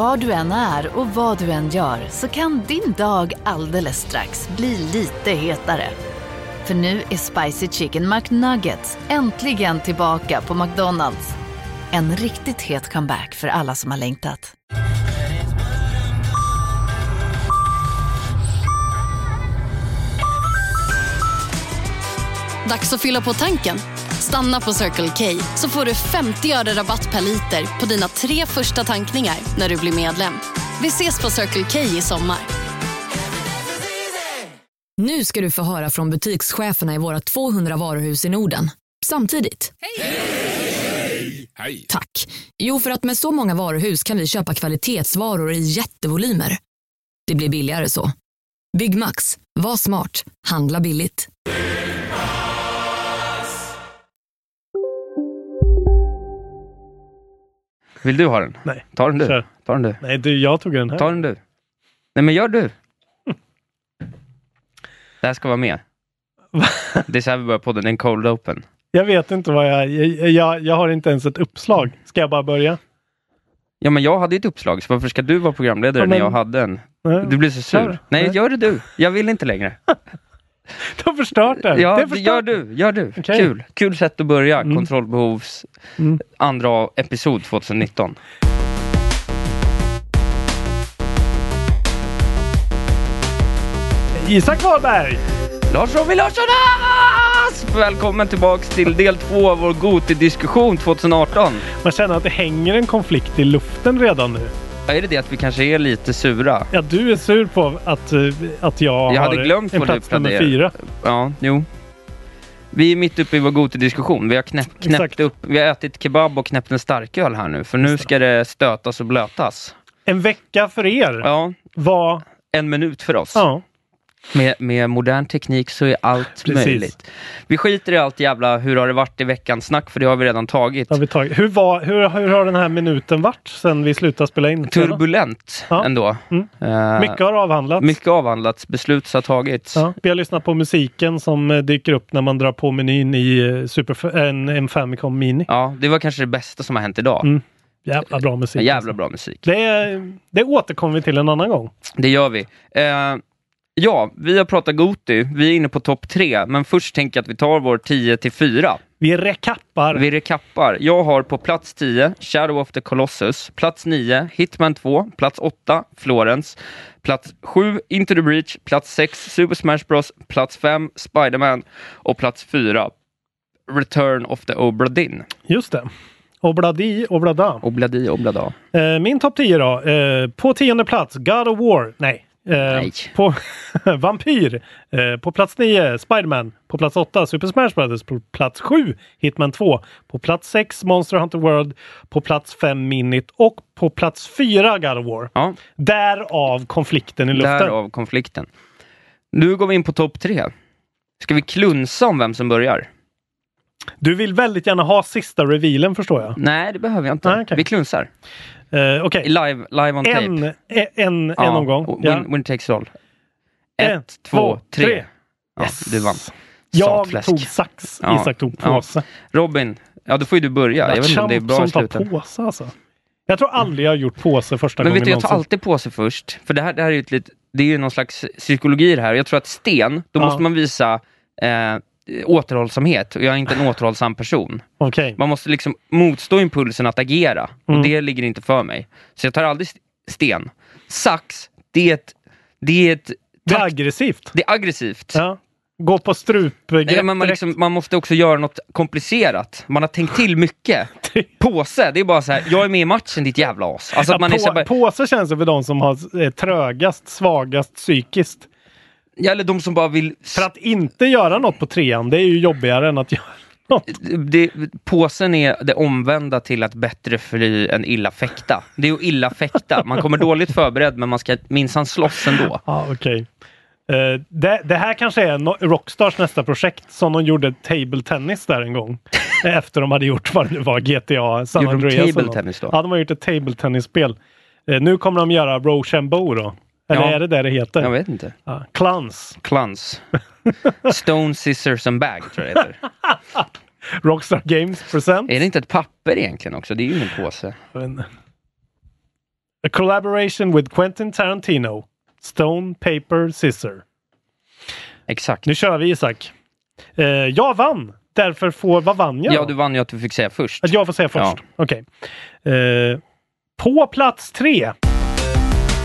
Var du än är och vad du än gör så kan din dag alldeles strax bli lite hetare. För nu är Spicy Chicken McNuggets äntligen tillbaka på McDonalds. En riktigt het comeback för alla som har längtat. Dags att fylla på tanken. Stanna på Circle K så får du 50 öre rabatt per liter på dina tre första tankningar när du blir medlem. Vi ses på Circle K i sommar. Nu ska du få höra från butikscheferna i våra 200 varuhus i Norden. Samtidigt. Hej! Tack. Jo, för att med så många varuhus kan vi köpa kvalitetsvaror i jättevolymer. Det blir billigare så. Byggmax. Var smart. Handla billigt. Vill du ha den? Nej. Ta den du. Kör. Ta den du. Nej, du, jag tog den här. Ta den du. Nej men gör du. Det här ska vara med. Det är så här vi börjar podden, en cold open. Jag vet inte vad jag, jag, jag... Jag har inte ens ett uppslag. Ska jag bara börja? Ja men jag hade ett uppslag, så varför ska du vara programledare Ja, men- när jag hade en? Nej. Du blir så sur. Nej. gör det du. Jag vill inte längre. Du har förstört den. Ja, det gör du. Gör du. Okej. Kul. Kul sätt att börja. Mm. Kontrollbehovs Mm. andra episod 2019. Isak Wahlberg! Lars Robin Larssonaz! Välkommen tillbaks till del två av vår Goti-diskussion 2018. Man känner att det hänger en konflikt i luften redan nu. Är det det att vi kanske är lite sura? Ja, du är sur på att, eh, att jag, Jag har hade glömt en plats nummer fyra. Ja, jo. Vi är mitt uppe i vår Goti-diskussion. Vi har knäppt, knäppt upp, vi har ätit kebab och knäppt en starköl här nu. För nu ska det stötas och blötas. En vecka för er Ja, var... en minut för oss. Ja, Med, med modern teknik så är allt Precis. möjligt. Vi skiter i allt jävla hur har det varit i veckan snack för det har vi redan tagit. har vi tagit. Hur, var, hur, hur har den här minuten varit sen vi slutade spela in? Turbulent Ja. ändå. Mm. Eh, Mycket har avhandlats. mycket avhandlats, beslut har tagits. Ja, vi har lyssnat på musiken som eh, dyker upp när man drar på menyn i eh, Super, en, en Famicom Mini. Ja, det var kanske det bästa som har hänt idag. Mm. Jävla bra musik. Jävla alltså. bra musik. Det, det återkommer vi till en annan gång. Det gör vi. Eh, ja, vi har pratat Goti. Vi är inne på topp tre, men först tänker jag att vi tar vår 10 till 4. Vi recappar. Vi rekappar. Jag har på plats 10 Shadow of the Colossus, plats 9 Hitman 2, plats 8 Florence, plats 7 Into the Breach, plats 6 Super Smash Bros, plats 5 Spider-Man och plats 4 Return of the Obra Dinn. Just det. Obladi, Oblada. Obladi Oblada. Eh, min topp 10 då. Eh, på tionde plats God of War. Nej. Eh. På Vampyr. Eh, på plats 9 Spiderman. På plats 8 Super Smash Brothers. På plats 7 Hitman 2. På plats 6 Monster Hunter World. På plats 5 Minit. Och på plats 4 God of War. Ja, Därav konflikten i luften. därav konflikten. Nu går vi in på topp 3. Ska vi klunsa om vem som börjar? Du vill väldigt gärna ha sista revealen förstår jag. Nej, det behöver jag inte. Nej, okej. Vi klunsar. Eh, Okej. Live, live on tape. En, en, en, Ja, en omgång. Ja. Win, winner takes all. En, Ett, två, tre. tre. Ja, Yes. Du vann. Jag Satfläsk. tog sax. Ja. Isak tog Ja. påse. Robin, ja då får ju du börja. Jag vet inte om det är bra som tar påse alltså. Jag tror aldrig jag har gjort påse första Men gången vet du, jag tar alltid på sig först. För det här, det här är ju ett lit, det är ju någon slags psykologi det här. Jag tror att sten, då Ja. måste man visa eh, återhållsamhet. Och jag är inte en återhållsam person. Okej. Man måste liksom motstå impulsen att agera. Mm. Och det ligger inte för mig. Så jag tar aldrig st- sten. Sax, det är ett... Det är, ett, Det är aggressivt. det är aggressivt. Ja. Gå på strupgrepp Nej, men man, liksom, man måste också göra något komplicerat. Man har tänkt till mycket. Påse, det är bara så här, jag är med i matchen ditt jävla as. Alltså Ja, man är så på, bara, Påse känns det för de som har eh, trögast, svagast psykiskt. Eller de som bara vill... För att inte göra något på trean, det är ju jobbigare än att göra något. Det, påsen är det omvända till att bättre fly än illa fäkta. Det är att illa fäkta. Man kommer dåligt förberedd men man ska minsann slåss ändå. Ja, okej. Eh, det, det här kanske är no Rockstars nästa projekt som de gjorde table tennis där en gång. Efter de hade gjort vad det nu var, GTA San Gjorde de Andreas. table tennis då? Ja, de har gjort ett table tennis-spel. Eh, nu kommer de göra Rochambeau då. Eller Ja. är det det det heter? Jag vet inte. Ja. Clans. Klans. Stone, scissors and bag tror jag det heter. Rockstar Games present. Är det inte ett papper egentligen också? Det är ju ingen påse. A collaboration with Quentin Tarantino. Stone, paper, scissor. Exakt. Nu kör vi Isak. Eh, jag vann. Därför får, vad vann jag? Ja, du vann ju att du fick säga först. Att jag får säga först? Okej. Eh, på plats tre.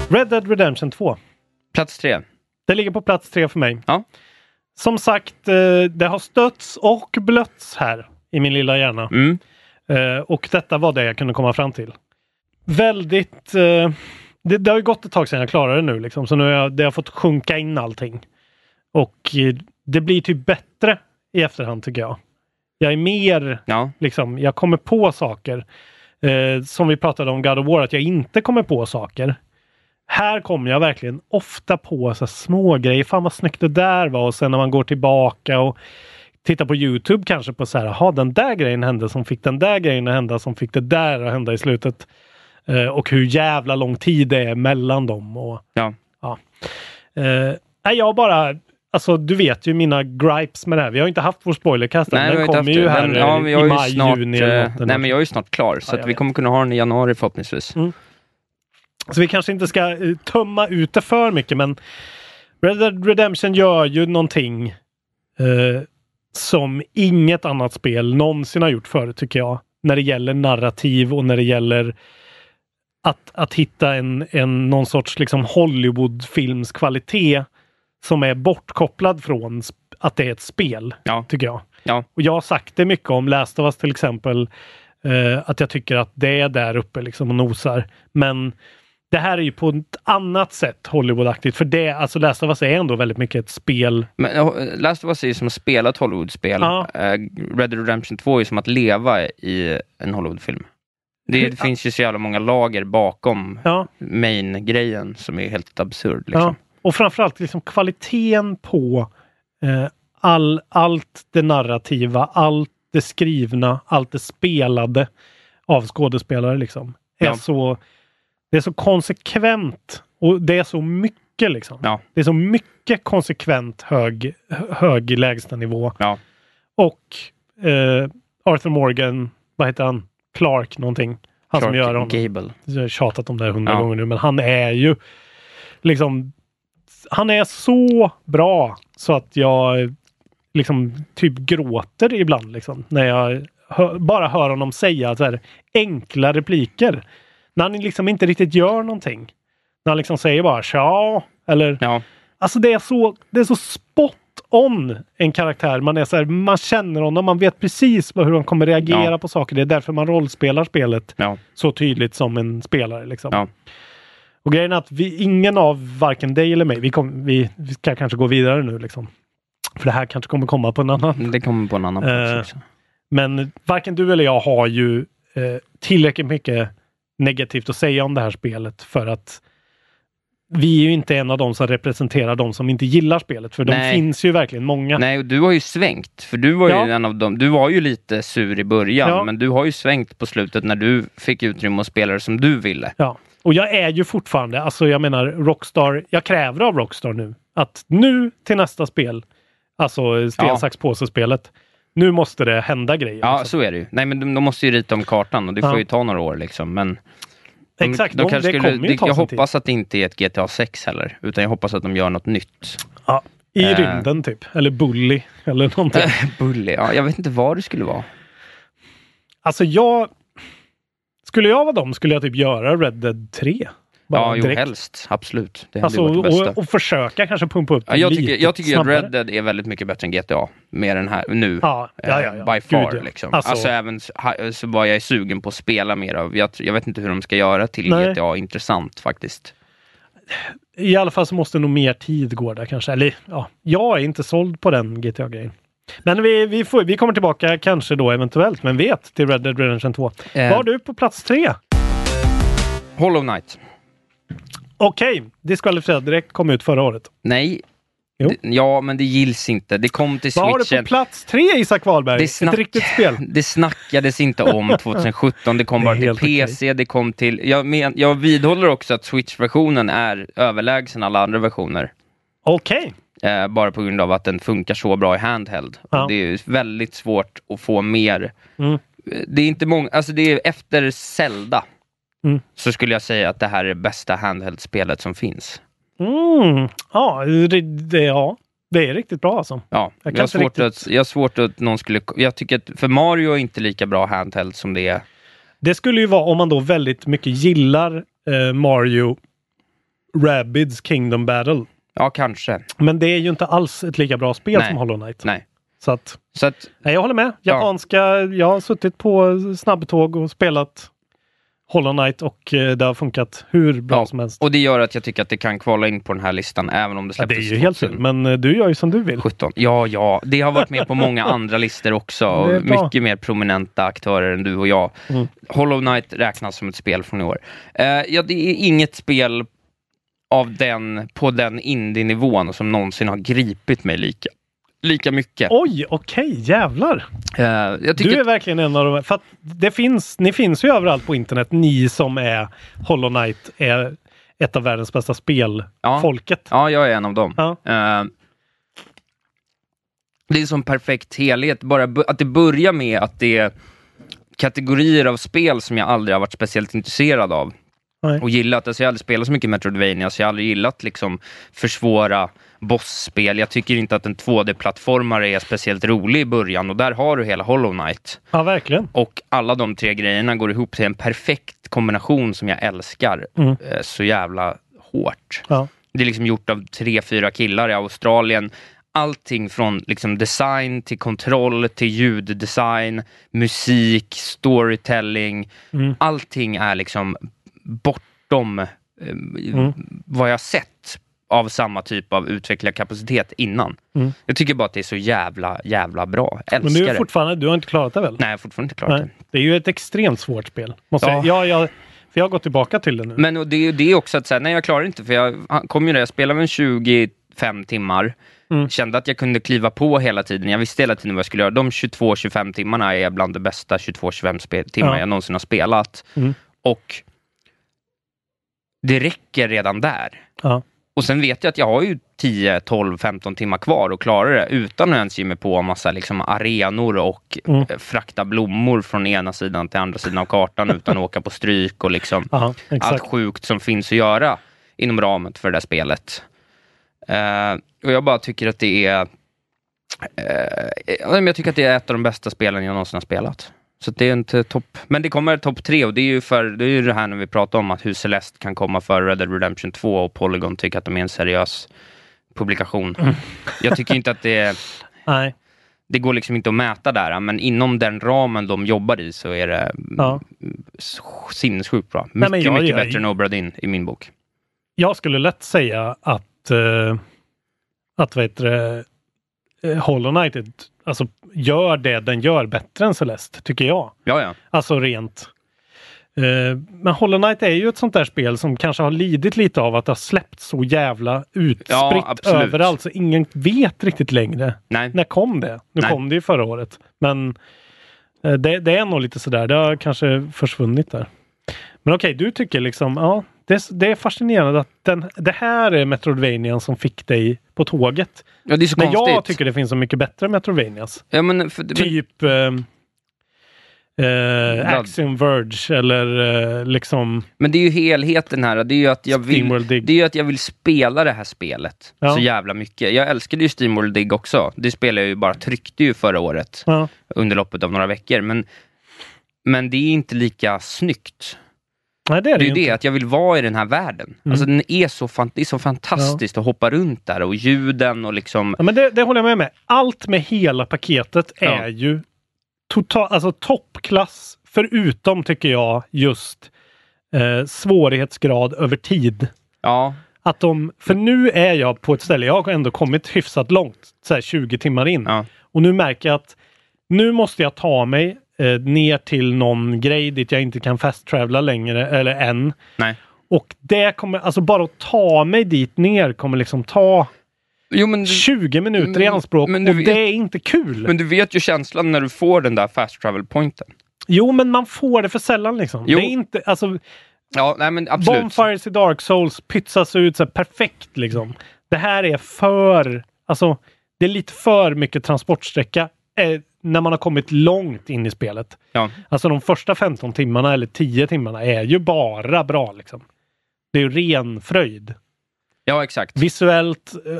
Red Dead Redemption 2. Plats tre. Det ligger på plats tre för mig. Ja. Som sagt, eh, det har stötts och blötts här i min lilla hjärna. Mm. Eh, och detta var det jag kunde komma fram till. Väldigt... Eh, det, det har ju gått ett tag sedan jag klarade det nu liksom, så nu har jag, det har fått sjunka in allting. Och det blir typ bättre i efterhand tycker jag. Jag är mer, Ja. liksom, jag kommer på saker. Eh, som vi pratade om God of War, att jag inte kommer på saker. Här kommer jag verkligen ofta på så små grejer. Fan vad snyggt det där var. Och sen när man går tillbaka och tittar på Youtube kanske på så här, jaha den där grejen hände som fick den där grejen att hända som fick det där att hända i slutet. Eh, och hur jävla lång tid det är mellan dem. Och, Ja. ja. Eh, jag bara, alltså du vet ju mina gripes med det här. Vi har inte haft vår spoilercast än. Nej, Den kommer ju här Den, ja, i maj, snart, juni eller eh, något. Nej, men jag är ju snart klar. Så Ja, vi kommer kunna ha den i januari förhoppningsvis. Mm. Så vi kanske inte ska eh, tömma ut det för mycket men Red Dead Redemption gör ju någonting eh, som inget annat spel någonsin har gjort förut tycker jag. När det gäller narrativ och när det gäller att, att hitta en, en någon sorts liksom Hollywoodfilms kvalitet som är bortkopplad från att det är ett spel, Ja. tycker jag. Ja. Och jag har sagt det mycket om Last of Us till exempel. Eh, att jag tycker att det är där uppe liksom och nosar. Men det här är ju på ett annat sätt Hollywoodaktigt. För det, alltså Last of Us är ändå väldigt mycket ett spel. Men uh, Last of Us är ju som att spela ett Hollywoodspel. Ja. Eh, Red Dead Redemption 2 är ju som att leva i en Hollywoodfilm. Det, det Ja. finns ju så jävla många lager bakom Ja, main-grejen som är helt absurd. Liksom. ja. Och framförallt liksom kvaliteten på eh, all, allt det narrativa, allt det skrivna, allt det spelade av skådespelare liksom. Är så, det är så konsekvent och det är så mycket liksom. Ja. Det är så mycket konsekvent hög, hö- hög lägstanivå. Ja. Och eh, Arthur Morgan, vad heter han? Clark någonting. Han som Clark gör honom. Gable. Jag har tjatat om det hundra Ja. gånger nu, men han är ju liksom han är så bra så att jag liksom typ gråter ibland liksom när jag hör, bara hör honom säga så här enkla repliker. När han liksom inte riktigt gör någonting. När han liksom säger bara tja eller Ja. Alltså det är så, det är så spot on en karaktär. Man är så här, man känner honom, man vet precis hur han kommer reagera Ja. på saker. Det är därför man rollspelar spelet Ja. så tydligt som en spelare. Liksom. Ja. Och grejen är att vi, ingen av varken dig eller mig, vi, kom, vi, vi ska kanske gå vidare nu. Liksom. För det här kanske kommer komma på en annan. Det kommer på en annan Eh. Men varken du eller jag har ju eh, tillräckligt mycket negativt att säga om det här spelet för att vi är ju inte en av de som representerar de som inte gillar spelet. För de Nej. finns ju verkligen många. Nej, och du har ju svängt. För du var ju Ja. en av dem. Du var ju lite sur i början, Ja. men du har ju svängt på slutet när du fick utrymme att spela det som du ville. Ja. Och jag är ju fortfarande, alltså jag menar Rockstar, jag kräver av Rockstar nu att nu till nästa spel, alltså sten, Ja. sax, påse-spelet, nu måste det hända grejer. Ja, liksom. så är det ju. Nej, men de, de måste ju rita om kartan och det Ja. får ju ta några år liksom. Men de, Exakt, de de, kanske det skulle, kommer ju ta Jag sin tid. hoppas att det inte är ett GTA 6 heller, utan jag hoppas att de gör något nytt. Ja, I Eh. rymden typ, eller Bully eller någonting. Bully, ja, jag vet inte vad det skulle vara. Alltså jag... Skulle jag vara dem skulle jag typ göra Red Dead 3. Ja, jo, direkt. helst. Absolut. Det Alltså, varit det bästa. och, och försöka kanske pumpa upp Ja, jag, lite tycker, jag tycker att snabbare. Red Dead är väldigt mycket bättre än GTA. Mer än här nu. Ja, ja, ja, Eh, ja. By far Gud, liksom. Alltså- Alltså, även ha- så var jag sugen på att spela mer av. Jag, jag vet inte hur de ska göra till Nej. GTA intressant faktiskt. I alla fall så måste nog mer tid gå där kanske. Eller ja, jag är inte såld på den GTA-grejen. Men vi, vi, får, vi kommer tillbaka kanske då eventuellt, men vet, till Red Dead Redemption 2. Eh. Vad har du på plats tre? Hollow Knight. Okej, diskvalificerad direkt, kom ut förra året. Nej. Det, ja, men det gills inte. Det kom till Vad har du på plats tre Isak Wahlberg? Det snack- Ett riktigt spel. Det snackades inte om 2017. Det kom Det bara till. PC. Det kom till... Jag, men, jag vidhåller också att Switch-versionen är överlägsen alla andra versioner. Okej. Eh, bara på grund av att den funkar så bra i handheld. Ja. Och Det är väldigt svårt att få mer. Mm. Det är inte många, alltså det är efter Zelda Mm. så skulle jag säga att det här är det bästa handheld-spelet som finns. Mm. Ja, det, det, ja, det är riktigt bra alltså. Ja, Jag jag, har svårt riktigt- att, jag har svårt att någon skulle... Jag tycker att, för Mario är inte lika bra handheld som det är... Det skulle ju vara om man då väldigt mycket gillar eh, Mario Rabbids Kingdom Battle. Ja, kanske. Men det är ju inte alls ett lika bra spel Nej. som Hollow Knight. Nej. Så att, Så att, nej, jag håller med. Ja. Japanska, jag har suttit på snabbtåg och spelat Hollow Knight och eh, det har funkat hur bra Ja, som helst. och det gör att jag tycker att det kan kvala in på den här listan, även om det Ja, det släpptes är ju helt fel, 2017. men eh, du gör ju som du vill. Ja, ja, det har varit med på många andra listor också. Mycket mer prominenta aktörer än du och jag. Mm. Hollow Knight räknas som ett spel från i år. Eh, ja, det är inget spel av den, på den indie-nivån som någonsin har gripit mig lika, lika mycket. Oj, okej, jävlar. Eh, jag tycker Du är verkligen en av de för det finns, ni finns ju överallt på internet, ni som är Hollow Knight är ett av världens bästa spel, Ja. folket. Ja, jag är en av dem. Ja. Eh, det är som perfekt helhet, bara att det börjar med att det är kategorier av spel som jag aldrig har varit speciellt intresserad av Nej. och gillat. Alltså jag har aldrig spelat så mycket Metroidvania, så jag har aldrig gillat liksom försvåra bossspel. Jag tycker inte att en 2D-plattformare är speciellt rolig i början och där har du hela Hollow Knight. Ja, verkligen. Och alla de tre grejerna går ihop till en perfekt kombination som jag älskar Mm. eh, så jävla hårt. Ja. Det är liksom gjort av tre, fyra killar i Australien. Allting från liksom design till kontroll till ljuddesign, musik, storytelling. Mm. Allting är liksom bortom eh, Mm. vad jag sett av samma typ av utvecklarkapacitet innan. Mm. Jag tycker bara att det är så jävla, jävla bra. Älskar Men du är fortfarande, du har inte klarat det väl? Nej, jag har fortfarande inte klarat Nej. det. Det är ju ett extremt svårt spel. Måste Ja. jag, ja, jag, för jag har gått tillbaka till det nu. Men och det, är ju- det är också att säga, nej jag klarar inte för jag kom ju där, jag spelade väl 25 timmar. Mm. Kände att jag kunde kliva på hela tiden. Jag visste hela tiden vad jag skulle göra. De 22-25 timmarna är bland de bästa 22-25 spe- timmar Ja. jag någonsin har spelat. Mm. Och det räcker redan där. Ja. Och sen vet jag att jag har ju 10, 12, 15 timmar kvar att klara det utan att ens ge mig på en massa liksom, arenor och Mm. eh, frakta blommor från ena sidan till andra sidan av kartan utan att åka på stryk och liksom Aha, allt sjukt som finns att göra inom ramen för det där spelet. Eh, och jag bara tycker att det är men jag tycker att det är ett av de bästa spelen jag någonsin har spelat. Så det är inte topp. Men det kommer topp tre och det är ju för det är ju det här när vi pratar om att hur Celeste kan komma för Red Dead Redemption 2 och Polygon tycker att de är en seriös publikation. Mm. Jag tycker inte att det Nej. det går liksom inte att mäta där, men inom den ramen de jobbar i så är det Ja. sinnessjukt bra. Mycket, Nej, jag- mycket jag- bättre än Obra Dinn i min bok. Jag skulle lätt säga att, eh, att vad heter det, eh, Hollow Knight är- alltså, gör det den gör bättre än Celeste, tycker jag. Ja, ja. Alltså rent. Eh, men Hollow Knight är ju ett sånt där spel som kanske har lidit lite av att det har släppt så jävla utspritt Ja, överallt så ingen vet riktigt längre. Nej. När kom det? Nu Nej. kom det ju förra året. Men eh, det, det är nog lite sådär. Det har kanske försvunnit där. Men okej, du tycker liksom, ja, det, det är fascinerande att den, det här är Metroidvanian som fick dig på tåget. Ja, det är så När konstigt. jag tycker det finns så mycket bättre Metroidvanias. Ja, men, för, men, Typ ehm, eh, Axiom Verge eller eh, liksom men det är ju helheten här. Det är ju att jag vill, det är att jag vill spela det här spelet Ja. så jävla mycket. Jag älskade ju Steamworld Dig också. Det spelade jag ju bara, tryckte ju förra året Ja, under loppet av några veckor. Men, men det är inte lika snyggt. Nej, det är Det det, är ju det, att jag vill vara i den här världen. Mm. Alltså den är så, fan, det är så fantastiskt att hoppa runt där och ljuden och liksom... Ja, men det, det håller jag med med. Allt med hela paketet Ja. är ju total, alltså toppklass. Förutom, tycker jag, just eh, svårighetsgrad över tid. Ja, Att de, för nu är jag på ett ställe, jag har ändå kommit hyfsat långt, så här 20 timmar in. ja, Och nu märker jag att nu måste jag ta mig eh, ner till någon grej dit jag inte kan fast travela längre, eller än. nej. Och det kommer, alltså bara att ta mig dit ner kommer liksom ta Jo, men du, 20 minuter i men- anspråk men du och vet- det är inte kul. men du vet ju känslan när du får den där fast travel-pointen. Jo, men man får det för sällan liksom. Jo. Det är inte, alltså, Ja, nej men absolut. Bonfires i Dark Souls pytsas ut så här perfekt liksom. Det här är för, alltså, det är lite för mycket transportsträcka. Eh, när man har kommit långt in i spelet. Ja. Alltså de första 15 timmarna eller 10 timmarna är ju bara bra liksom. Det är ju ren fröjd. Ja, exakt. Visuellt, eh,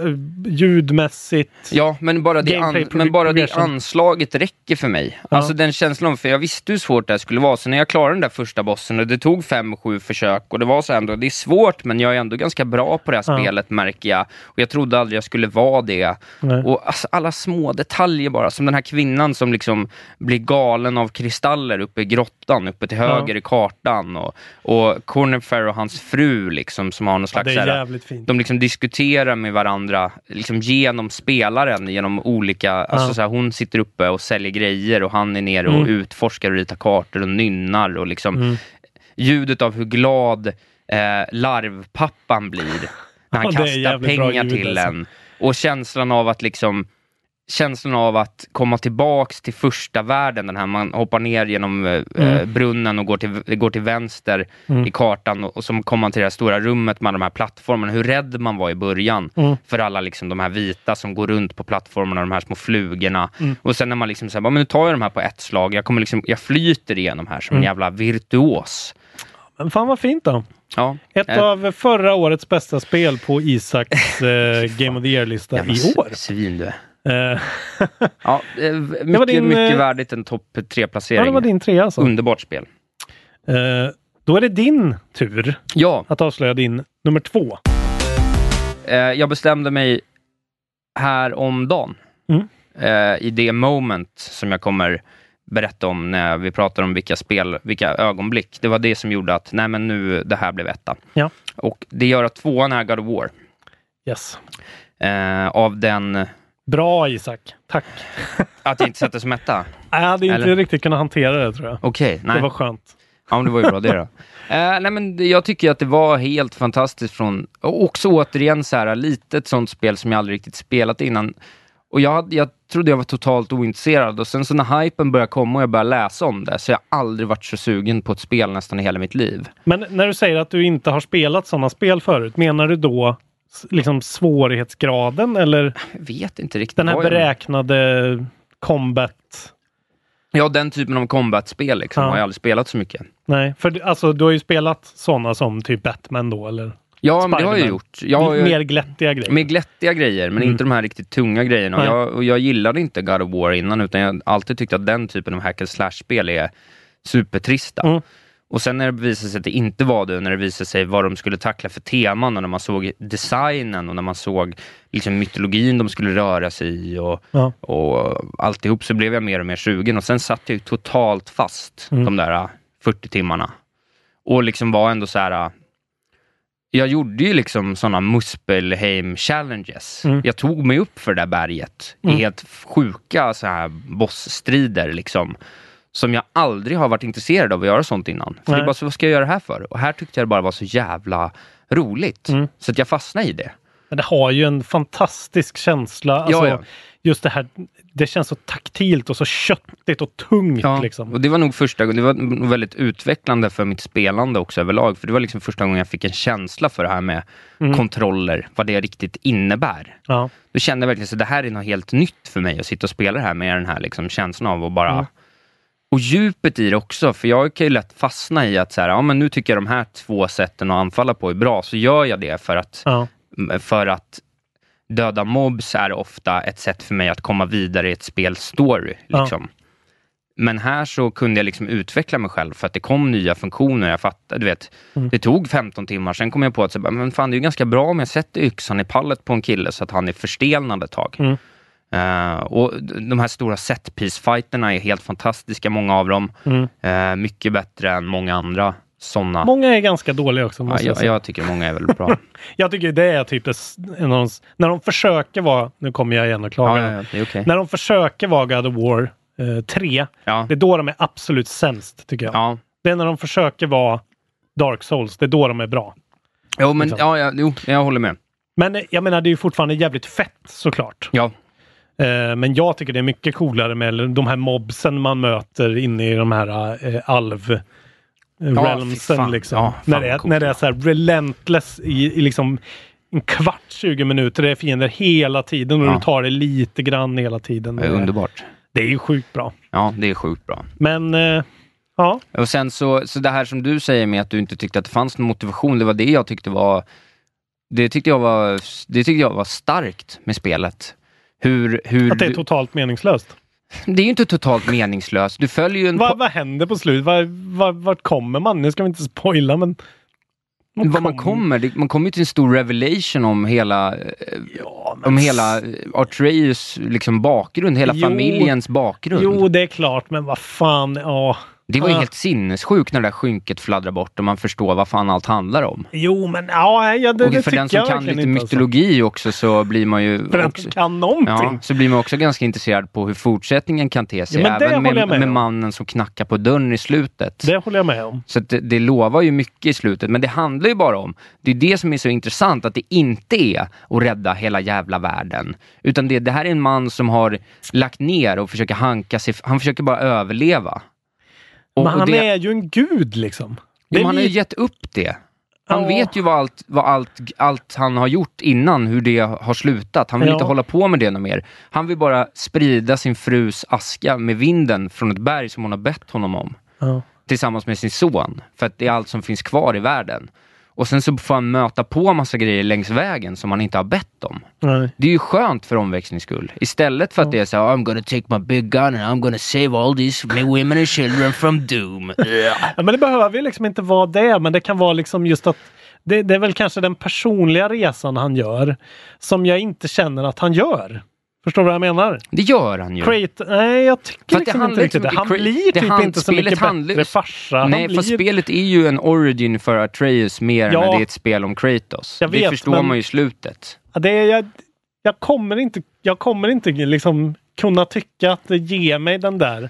ljudmässigt. Ja, men bara, det, an, men bara det anslaget räcker för mig. Ja. Alltså den känslan, för jag visste hur svårt det här skulle vara. Så när jag klarade den där första bossen, och det tog fem, sju försök, och det var så ändå, det är svårt, men jag är ändå ganska bra på det här Ja. spelet märker jag. Och jag trodde aldrig jag skulle vara det. Nej. Och alltså, alla små detaljer bara, som den här kvinnan som liksom blir galen av kristaller uppe i grottan, uppe till höger i kartan. Och, och Corner och hans fru liksom, som har någon Ja, slags... det så är här- jävligt fint. de liksom diskuterar med varandra liksom genom spelaren, genom olika, alltså så här, hon sitter uppe och säljer grejer och han är nere och Mm. utforskar och ritar kartor och nynnar och liksom ljudet av hur glad eh, larvpappan blir när han Ja, det kastar pengar till alltså. en. Och känslan av att liksom känslan av att komma tillbaks till första världen, den här man hoppar ner genom eh, Mm. brunnen och går till, går till vänster i kartan och, och så kommer man till det här stora rummet med de här plattformarna, hur rädd man var i början Mm. för alla liksom de här vita som går runt på plattformarna, de här små flugorna. Mm. Och sen när man liksom säger, men nu tar jag de här på ett slag, jag kommer liksom, jag flyter igenom här som en Mm. jävla virtuos. Men fan vad fint då. Ja, Ett eh, av förra årets bästa spel på Isaks eh, Game of the Year-lista i år. Svin du är. Eh, Ja, eh, mycket, var din, mycket eh, värdigt en topp ja, tre-placering. det var din trea alltså. Underbart spel. Då är det din tur Ja, att avslöja din nummer två. jag bestämde mig här om dagen. Mm. I det moment som jag kommer berätta om när vi pratar om vilka spel, vilka ögonblick. Det var det som gjorde att, nej men nu, det här blev etta. Ja. Och det gör att tvåan är God of War. Yes. Av den, Bra Isak. Tack. att jag inte sätter som etta. Jag hade inte Eller? riktigt kunnat hantera det tror jag. Okej, nej. Det var skönt. Ja, men det var ju bra det då. Eh, nej, men jag tycker att det var helt fantastiskt från, och också återigen så här, lite ett sånt spel som jag aldrig riktigt spelat innan. Och jag, jag trodde jag var totalt ointresserad och sen så när hypen började komma och jag började läsa om det, så jag har aldrig varit så sugen på ett spel nästan i hela mitt liv. Men när du säger att du inte har spelat sådana spel förut, menar du då liksom svårighetsgraden eller Jag vet inte riktigt. den här beräknade combat? Ja, den typen av combat-spel liksom, Ja. har jag aldrig spelat så mycket. Nej, för alltså du har ju spelat sådana som typ Batman då eller Ja, men det har jag gjort. Jag mer glättiga grejer. Med glättiga grejer, men Mm. inte de här riktigt tunga grejerna. Nej. jag, jag gillade inte God of War innan, utan jag har alltid tyckt att den typen av hack and slash-spel är supertrista. Mm. Och sen när det visade sig att det inte var det, när det visade sig vad de skulle tackla för teman och när man såg designen och när man såg liksom mytologin de skulle röra sig i och, Ja. och alltihop så blev jag mer och mer sugen och sen satt jag ju totalt fast Mm. de där äh, 40 timmarna. Och liksom var ändå så här äh, jag gjorde ju liksom sådana Muspelheim challenges. Mm. Jag tog mig upp för det där berget Mm. i helt sjuka så här bossstrider liksom. Som jag aldrig har varit intresserad av att göra sånt innan. För det Nej. är bara så, vad ska jag göra det här för? Och här tyckte jag det bara var så jävla roligt. Mm. Så att jag fastnade i det. Men det har ju en fantastisk känsla. Alltså, ja. Just det här, det känns så taktilt och så köttigt och tungt. Ja, Liksom. och det var nog första gången, det var väldigt utvecklande för mitt spelande också överlag. För det var liksom första gången jag fick en känsla för det här med Mm. kontroller, vad det riktigt innebär. Ja. Då kände jag verkligen att det här är något helt nytt för mig att sitta och spela det här med den här liksom känslan av att bara... Mm. Och djupet i det också, för jag kan ju lätt fastna i att så här, ja, men nu tycker jag de här två sätten att anfalla på är bra, så gör jag det för att, Ja. för att döda mobs är ofta ett sätt för mig att komma vidare i ett spels story. Ja. Liksom. Men här så kunde jag liksom utveckla mig själv för att det kom nya funktioner. Jag fattade, du vet, Mm. det tog 15 timmar, sen kom jag på att så men fan, det är ju ganska bra om jag sätter yxan i pallet på en kille så att han är förstelnad ett tag. Mm. Eh, och de här stora setpiece-fighterna är helt fantastiska, många av dem. Mm. Eh, mycket bättre än många andra sådana. Många är ganska dåliga också. Ja, Måste jag, jag, jag tycker många är väldigt bra. jag tycker det är typ en av de, när de försöker vara, nu kommer jag igen och ja, klagar. ja, ja, okej. När de försöker vara God of War eh, 3, Ja, det är då de är absolut sämst tycker jag. ja. Det är när de försöker vara Dark Souls, det är då de är bra. Jo, men Liksom. ja, ja, jo, jag håller med. Men eh, jag menar, det är ju fortfarande jävligt fett såklart. Ja, Eh, men jag tycker det är mycket coolare med de här mobsen man möter inne i de här eh, alv eh, realmsen. fan. liksom. Ja, när, det är, coolt. när det är så här relentless i, i liksom en kvart, 20 minuter. Det är fiender hela tiden och Ja. du tar det lite grann hela tiden. det är underbart. Det är ju sjukt bra. Ja, det är sjukt bra. Men eh, ja, Och sen så, så det här som du säger med att du inte tyckte att det fanns någon motivation, det var det jag tyckte var det tyckte jag var, det tyckte jag var starkt med spelet. Hur, hur att det är totalt meningslöst. det är ju inte totalt meningslöst. Du följer ju en... Vad, vad händer på slutet? Var, var, vart kommer man? Nu ska vi inte spoila, men... vad man kommer, det, man kommer ju till en stor revelation om hela, eh, Ja, men om hela Artreus liksom bakgrund, hela Jo. familjens bakgrund. Jo, det är klart, men vad fan, ja. Det var ju Ah. helt sinnessjukt när det där skynket fladdrar bort och man förstår vad fan allt handlar om. Jo, men ja, ja det, och det för den som kan lite alltså. mytologi också så blir man ju För den som kan någonting. Ja, så blir man också ganska intresserad på hur fortsättningen kan te sig. Ja, men det även med, med med mannen som knackar på dörren i slutet. Det håller jag med om. Så det, det lovar ju mycket i slutet, men det handlar ju bara om, det är det som är så intressant, att det inte är att rädda hela jävla världen. Utan det, det här är en man som har lagt ner och försöker hanka sig, han försöker bara överleva. Och, men och han det, är ju en gud liksom. Jo, han har ju gett upp det. Han Ja. vet ju vad allt, vad allt, allt han har gjort innan, hur det har slutat. Han vill Ja. inte hålla på med det något mer. Han vill bara sprida sin frus aska med vinden från ett berg som hon har bett honom om. Ja. Tillsammans med sin son. För att det är allt som finns kvar i världen. Och sen så får han möta på massa grejer längs vägen som han inte har bett om. Nej. Det är ju skönt för omväxlings skull. Istället för att det är så här, I'm gonna take my big gun and I'm gonna save all these women and children from doom. Ja, men det behöver ju liksom inte vara det, men det kan vara liksom just att det, det är väl kanske den personliga resan han gör som jag inte känner att han gör. Förstår du vad jag menar? Det gör han ju. Crate, nej jag tycker För liksom inte riktigt så det. Han blir det typ hand- inte så mycket bättre farsa. Nej, blir... fast spelet är ju en origin för Atreus mer Ja. än det är ett spel om Kratos. Jag det vet, förstår men- man ju i slutet. Ja, det är, jag, jag kommer inte, jag kommer inte liksom kunna tycka att det ger mig den där.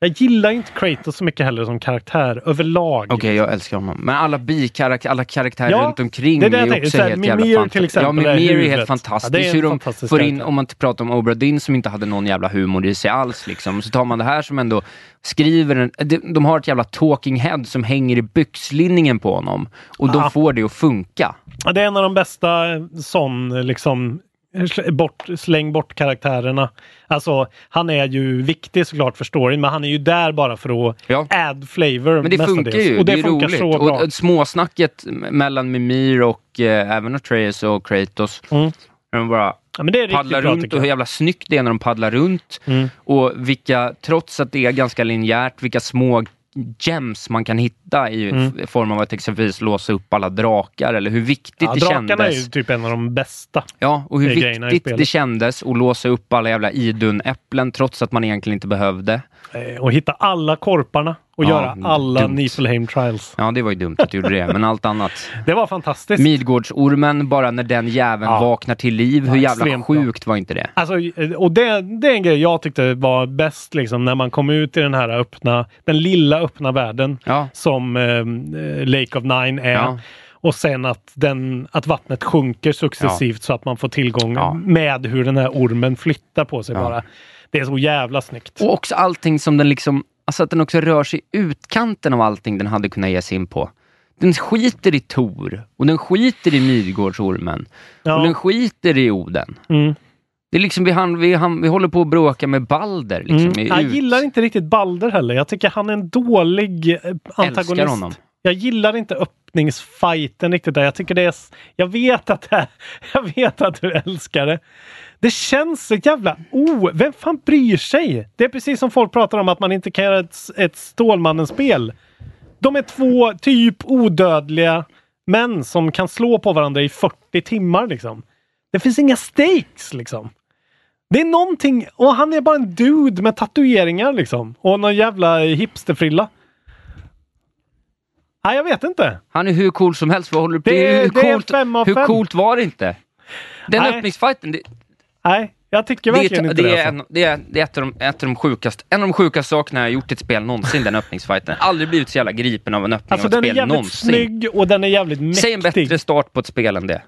Jag gillar inte Kratos så mycket heller som karaktär överlag. Okej, jag älskar honom. Men alla bikaraktärer, alla karaktärer Ja, runt omkring det är det är tänker. också helt Mimir jävla till fantastiskt. Ja, exempel är Mimir är helt fantastiskt. Ja, det är Hur de fantastisk får in, om man pratar om Obra Dinn som inte hade någon jävla humor i sig alls, liksom. så tar man det här som ändå skriver en, de, de har ett jävla talking head som hänger i byxlinningen på honom. Och de Ja. får det att funka. Ja, Det är en av de bästa eh, sån liksom bort, släng bort karaktärerna. Alltså, han är ju viktig såklart för storyn, men han är ju där bara för att Ja. add flavor. Men det funkar ju, Och det, det funkar roligt. så bra. Och småsnacket mellan Mimir och eh, även Atreus och Kratos. Mm. De bara Ja, men det är paddlar bra runt och hur jävla snyggt det är när de paddlar runt. Mm. Och vilka, trots att det är ganska linjärt, vilka små gems man kan hitta i Mm. form av att exempelvis låsa upp alla drakar eller hur viktigt Ja, det drakarna är kändes. ju typ en av de bästa. Ja, och hur är viktigt det kändes att låsa upp alla jävla idun-äpplen trots att man egentligen inte behövde. Eh, Och hitta alla korparna och Ja, göra alla dumt. Niflheim Trials. Ja, det var ju dumt att du gjorde det, men allt annat. Det var fantastiskt. Midgårdsormen, bara när den jäveln Ja. vaknar till liv, Ja, hur jävla extremt bra. sjukt var inte det? Alltså, eh, och det, det är en grej jag tyckte var bäst liksom när man kom ut i den här öppna, den lilla öppna världen Ja, som eh, Lake of Nine är. Ja. Och sen att, den, att vattnet sjunker successivt så att man får tillgång Ja. med hur den här ormen flyttar på sig Ja. bara. Det är så jävla snyggt. och också allting som den liksom, alltså att den också rör sig i utkanten av allting den hade kunnat ge sig in på. Den skiter i Tor och den skiter i Midgårdsormen och den Ja. skiter i Oden. Mm. Det är liksom, vi, han, vi, han, vi håller på att bråka med Balder. Liksom, Mm. Jag ut- gillar inte riktigt Balder heller. Jag tycker han är en dålig eh, antagonist. Älskar honom. Jag gillar inte öppningsfighten riktigt där. Jag tycker det är... Jag vet att det Jag vet att du älskar det. Det känns så jävla o... Vem fan bryr sig? Det är precis som folk pratar om att man inte kan göra ett, ett Stålmannen-spel. De är två typ odödliga män som kan slå på varandra i 40 timmar liksom. Det finns inga stakes liksom. Det är någonting, och han är bara en dude med tatueringar liksom. Och någon jävla hipsterfrilla. Nej, jag vet inte. Han är hur cool som helst. Vad håller du på Det är- hur, det är coolt, fem av hur fem. coolt var det inte? Den Nej. öppningsfighten, det, Nej, jag tycker det, verkligen är, inte det. det, är, alltså. en, det, är, det är ett av de, ett av de sjukaste, en av de sjukaste sakerna jag har gjort i ett spel någonsin, den öppningsfighten. Aldrig blivit så jävla gripen av en öppning Alltså av ett den är spel jävligt någonsin. snygg och den är jävligt mäktig. Säg en bättre start på ett spel än det.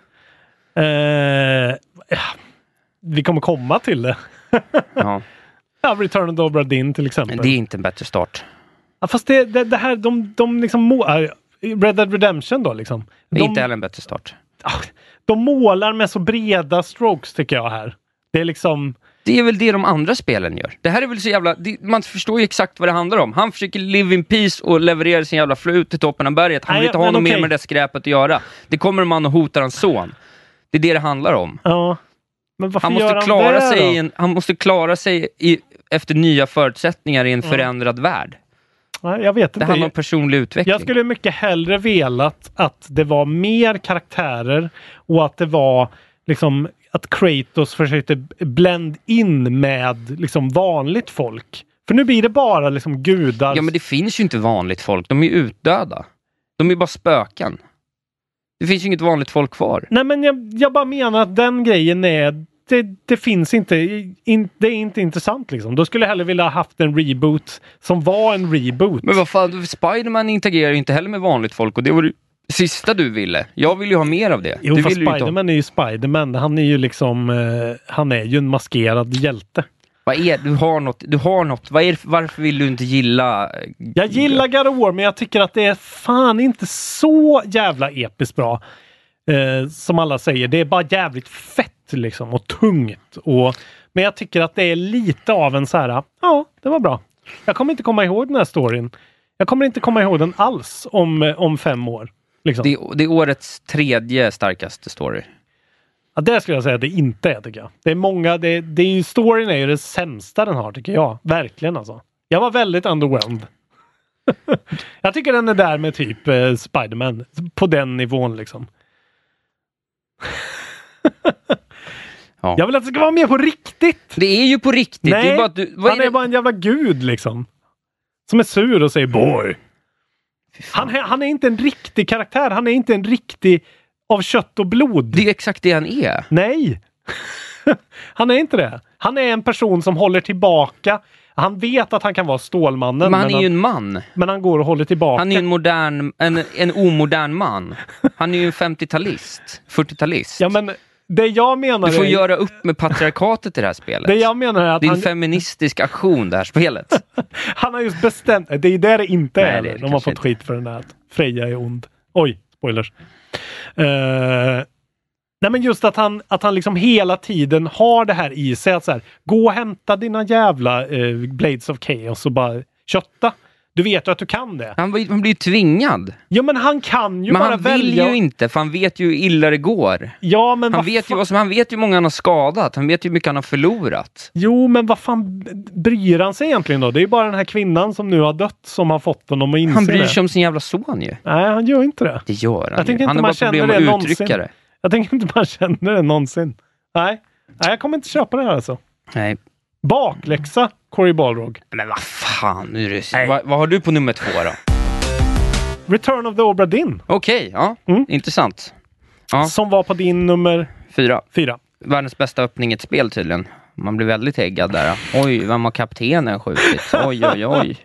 Ja, vi kommer komma till det. Ja. Ja, Return of the Obra Dinn till exempel. Det är inte en bättre start. Ja, fast det, det, det här, de, de liksom... må- äh, Red Dead Redemption då liksom. Det är De, inte heller en bättre start. De målar med så breda strokes tycker jag här. Det är liksom... Det är väl det de andra spelen gör. Det här är väl så jävla... Det, man förstår ju exakt vad det handlar om. Han försöker live in peace och leverera sin jävla flöjt till toppen av berget. Han Nej, vill inte ha något mer okej. med det skräpet att göra. Det kommer en man och hotar hans son. Det är det det handlar om. Ja. Men varför Han gör måste han klara det sig, då? en, han måste klara sig i, efter nya förutsättningar i en förändrad värld. Nej, jag vet Det inte. handlar om personlig utveckling. Jag skulle mycket hellre velat att det var mer karaktärer och att det var liksom att Kratos försökte blend in med liksom vanligt folk. För nu blir det bara liksom gudar. Ja, men det finns ju inte vanligt folk. De är utdöda. De är bara spöken. Det finns ju inget vanligt folk kvar. Nej men jag, jag bara menar att den grejen är det, det finns inte, in, det är inte intressant liksom. Då skulle jag hellre vilja ha haft en reboot som var en reboot. Men vad fan, Spiderman interagerar ju inte heller med vanligt folk och det var det sista du ville. Jag vill ju ha mer av det. Jo du fast inte ha- Spiderman är ju Spiderman. Han är ju liksom, eh, han är ju en maskerad hjälte. Vad är du har något, du har något. Vad är, varför vill du inte gilla... eh, Jag gillar God of War men jag tycker att det är fan inte så jävla episkt bra. Eh, som alla säger. Det är bara jävligt fett liksom och tungt. Och, men jag tycker att det är lite av en så här, ja det var bra. Jag kommer inte komma ihåg den här storyn. Jag kommer inte komma ihåg den alls om, eh, om fem år. Liksom. Det, är- det är årets tredje starkaste story. Ja, det skulle jag säga att det inte är tycker jag. Det är många, det, det är ju, storyn är ju det sämsta den har tycker jag. Verkligen alltså. Jag var väldigt underwhelmed. jag tycker den är där med typ eh, Spiderman. På den nivån liksom. Ja. Jag vill att det ska vara mer på riktigt! Det är ju på riktigt. Det Nej, är bara du, vad han är är, det? bara en jävla gud liksom. Som är sur och säger boy. Han, är- han är inte en riktig karaktär. Han är inte en riktig av kött och blod. Det är ju exakt det han är. Nej! han är inte det. Han är en person som håller tillbaka. Han vet att han kan vara Stålmannen. Men han är han, ju en man. men han går och håller tillbaka. Han är ju en modern, en, en omodern man. Han är ju en 50-talist, 40-talist. Ja, men det jag menar Du får är, göra upp med patriarkatet i det här spelet. det jag menar är att det är en han, feministisk aktion det här spelet. han har just bestämt... Det är där det inte Nej, är. det är det De har fått inte. skit för den här att Freja är ond. Oj, spoilers. Eh, nej men just att han, att han liksom hela tiden har det här i sig. Att så här, gå och hämta dina jävla eh, Blades of Chaos och bara kötta. Du vet ju att du kan det. Han, blir- han blir ju tvingad. Ja men han kan ju Men bara han vill välja. ju inte, för han vet ju hur illa det går. Ja men Han vad vet, ju fan... vad som, han vet ju hur många han har skadat, han vet ju hur mycket han har förlorat. Jo men vad fan bryr han sig egentligen då? Det är ju bara den här kvinnan som nu har dött som har fått honom att inse Han bryr det. sig om sin jävla son ju. Nej han gör inte det. Det gör han Jag tänker ju. Han har man bara problem känner det att någonsin. uttrycka det. Jag tänker inte man känner det någonsin. Nej. Nej jag kommer inte köpa det här alltså. Nej. Bakläxa Cory Balrog. Men vad fan, nu är det... Nej. Vad, har du på nummer två då? Return of the Obra Dinn. Okej, ja. Mm. Intressant. Ja, Som var på din nummer fyra. fyra. Världens bästa öppning i ett spel tydligen. Man blir väldigt äggad där. Oj, vem har kaptenen skjutit? Oj, oj, oj.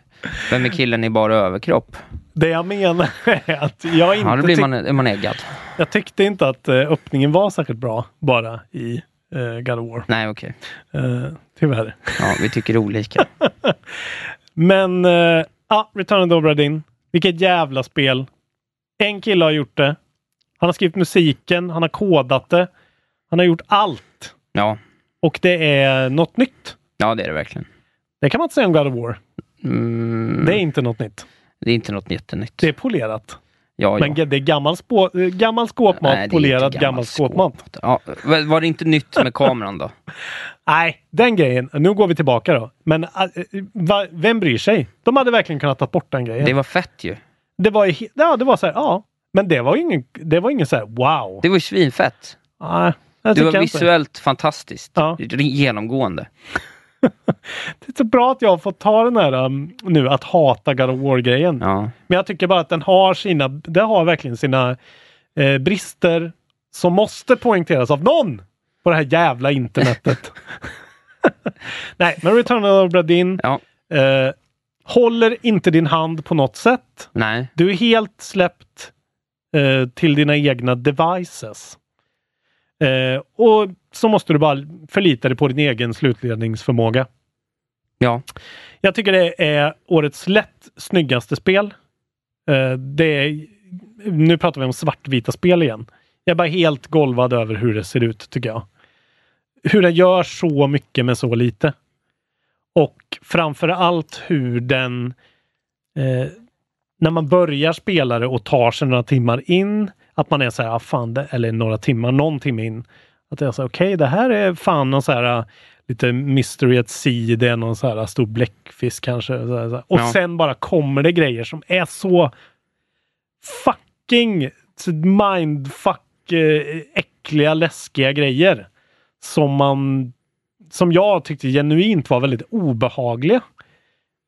Vem är killen i bara överkropp? Det jag menar är att jag inte Ja, då blir man, man äggad. jag tyckte inte att eh, öppningen var särskilt bra bara i uh, God of War. Nej, okej. Uh, tyvärr. Ja, vi tycker olika. Men uh, ja, Return of the Obra Dinn. Vilket jävla spel. En kille har gjort det. Han har skrivit musiken, han har kodat det. Han har gjort allt. Ja, Och det är något nytt. ja det är det verkligen. Det kan man inte säga om God of War. Mm, Det är inte något nytt. Det är inte något jättenytt. Det är polerat. ja, ja. Men det är gammal, spå, eh, gammal skåpmat, Nej, polerad inte gammal skåpmat. Ja, var det inte nytt med kameran då? Nej, den grejen. Nu går vi tillbaka då. Men äh, va, vem bryr sig? De hade verkligen kunnat ta bort den grejen. Det var fett ju. Det var, ja, det var så här, ja. Men det var ingen, det var ingen så här wow. Det var ju svinfett. Nej, det var jag inte. visuellt fantastiskt. Ja. Genomgående. Det är så bra att jag har fått ta den här um, nu, att hata God of War-grejen. Ja. Men jag tycker bara att den har sina, det har verkligen sina eh, brister som måste poängteras av någon på det här jävla internetet. Nej, men Return of the Din ja. eh, håller inte din hand på något sätt. Nej. Du är helt släppt eh, till dina egna devices. Eh, och så måste du bara förlita dig på din egen slutledningsförmåga. Ja. Jag tycker det är årets lätt snyggaste spel. Eh, det är, nu pratar vi om svartvita spel igen. Jag är bara helt golvad över hur det ser ut tycker jag. hur den gör så mycket med så lite. Och framför allt hur den eh, när man börjar spela det och tar sig några timmar in, att man är så här, ah, fan, det, eller några timmar, någon timme in. Att är så okej, okay, det här är fan någon så här ah, lite mystery at sea, det är någon så här ah, stor bläckfisk kanske. Så här, så här. Och ja. sen bara kommer det grejer som är så fucking mindfuck eh, äckliga, läskiga grejer. Som man som jag tyckte genuint var väldigt obehagliga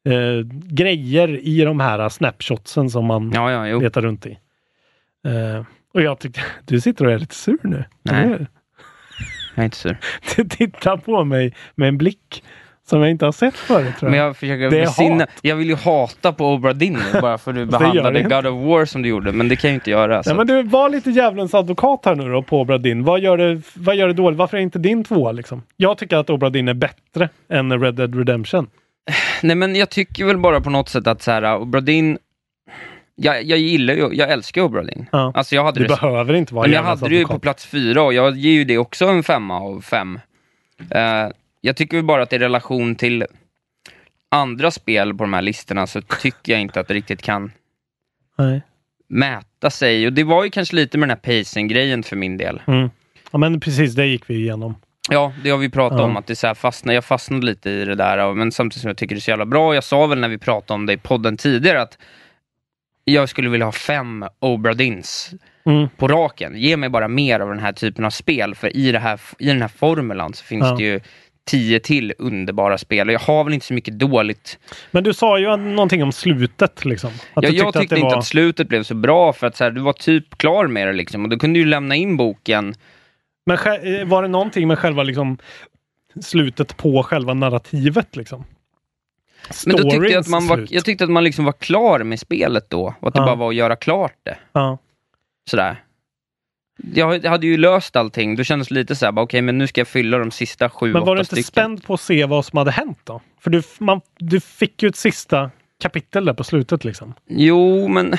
eh, grejer i de här snapshotsen som man ja, ja, letar runt i. Eh, och jag tyckte, du sitter och är lite sur nu. Nej, jag är inte sur. Du tittar på mig med en blick som jag inte har sett förut. Tror jag. Men jag försöker det besinna. Jag vill ju hata på Obra Dinn bara för att du behandlade God of War som du gjorde, men det kan jag inte göra. Ja, men du var lite djävulens advokat här nu då på Obra Dinn. Vad gör det, vad gör det dåligt? Varför är inte din tvåa liksom? Jag tycker att Obra Dinn är bättre än Red Dead Redemption. Nej men jag tycker väl bara på något sätt att så här, Obradin jag, jag gillar ju, jag älskar Obradin. Ja. Alltså jag hade du det, behöver inte vara Men jag hade det ju på plats fyra och jag ger ju det också en femma av fem. Uh, jag tycker bara att i relation till andra spel på de här listorna så tycker jag inte att det riktigt kan Nej. mäta sig. Och det var ju kanske lite med den här pacing-grejen för min del. Mm. Ja men precis, det gick vi igenom. Ja, det har vi pratat ja. om, att det så fastnar, jag fastnade lite i det där, men samtidigt som jag tycker det är så jävla bra. Jag sa väl när vi pratade om det i podden tidigare att jag skulle vilja ha fem Obradins mm. på raken. Ge mig bara mer av den här typen av spel, för i, det här, i den här formulan så finns ja. det ju tio till underbara spel och jag har väl inte så mycket dåligt. Men du sa ju någonting om slutet liksom. Att ja, jag tyckte, att inte var... att slutet blev så bra för att så här, du var typ klar med det liksom och då kunde du lämna in boken men eh, var det någonting med själva liksom slutet på själva narrativet liksom? Men då tyckte jag att man var, jag tyckte att man liksom var klar med spelet då och att det ja. bara var att göra klart det. Ja. Sådär. Jag hade ju löst allting. Då kändes det lite såhär, okej okay, men nu ska jag fylla de sista sju, Men var du inte stycken. spänd på att se vad som hade hänt då? För du, man, du fick ju ett sista kapitel där på slutet liksom. Jo, men...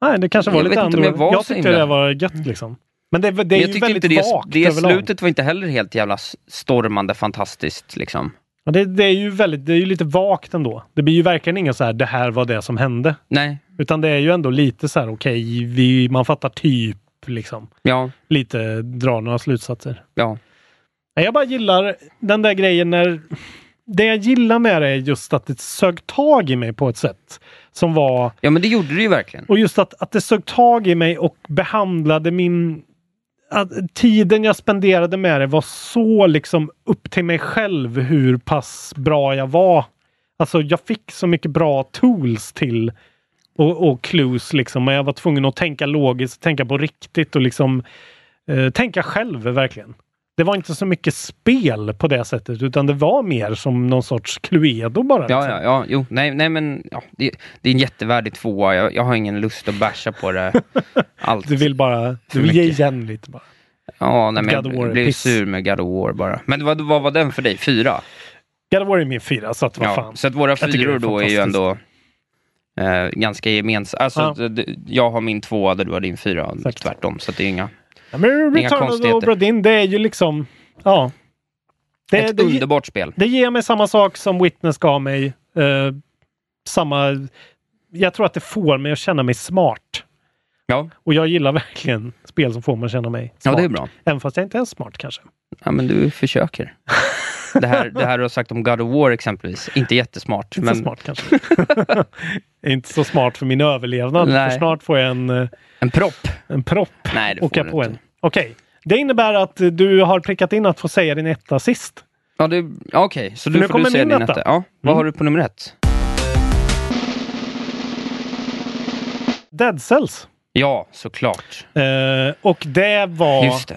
Nej, det kanske var jag lite annorlunda. Jag, jag tyckte det var gött liksom. Men det, det är jag ju väldigt inte det, vagt Det slutet var inte heller helt jävla stormande fantastiskt liksom. Ja, det, det, är ju väldigt, det är ju lite vagt ändå. Det blir ju verkligen inga så här, det här var det som hände. Nej. Utan det är ju ändå lite så här, okej, okay, man fattar typ liksom. Ja. Lite, dra några slutsatser. Ja. Jag bara gillar den där grejen när... Det jag gillar med det är just att det sög tag i mig på ett sätt som var... Ja, men det gjorde det ju verkligen. Och just att, att det sög tag i mig och behandlade min att tiden jag spenderade med det var så liksom upp till mig själv hur pass bra jag var. Alltså jag fick så mycket bra tools till och, och clues liksom. Men jag var tvungen att tänka logiskt, tänka på riktigt och liksom eh, tänka själv verkligen. Det var inte så mycket spel på det sättet utan det var mer som någon sorts Cluedo bara. Liksom. Ja, ja, ja, jo, nej, nej men ja, det, det är en jättevärdig tvåa. Jag, jag har ingen lust att basha på det allt. du vill bara, du vill ge igen lite bara. Ja, nej, men jag blev sur med God of War bara. Men vad, vad var den för dig? Fyra? God of War är min fyra, så att vad ja, fan. Så att våra fyror då är ju ändå eh, ganska gemensamma. Alltså, ja. jag har min tvåa, du har din fyra, Exakt. tvärtom. Så det är inga Ja, men Return of the Obra Dinn, det är ju liksom... Ja. Det, Ett det, underbart spel. Det ger mig samma sak som Witness gav mig. Uh, samma... Jag tror att det får mig att känna mig smart. Ja. Och jag gillar verkligen spel som får mig att känna mig smart. Ja, det är bra. Även fast jag inte är smart kanske. Ja, men du försöker. det, här, det här du har sagt om God of War exempelvis, inte jättesmart. Inte men... så smart kanske. inte så smart för min överlevnad. Nej. För snart får jag en... Eh, en propp. En propp. Nej, det får på inte. Okej. Okay. Det innebär att du har prickat in att få säga din etta sist. Ja, okej. Okay. Så du får du säga din etta. Ja. Vad mm. har du på nummer ett? Dead Cells. Ja, såklart. Eh, och det var... Just det.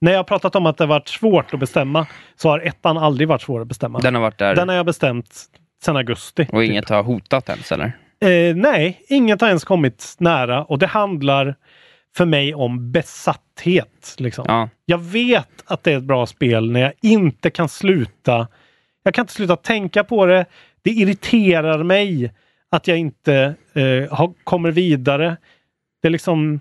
När jag pratat om att det varit svårt att bestämma så har ettan aldrig varit svår att bestämma. Den har varit där. Den har jag bestämt sedan augusti. Och typ. inget har hotat ens eller? Eh, nej, inget har ens kommit nära och det handlar för mig om besatthet. Liksom. Ja. Jag vet att det är ett bra spel när jag inte kan sluta. Jag kan inte sluta tänka på det. Det irriterar mig att jag inte eh, har, kommer vidare. Det, liksom,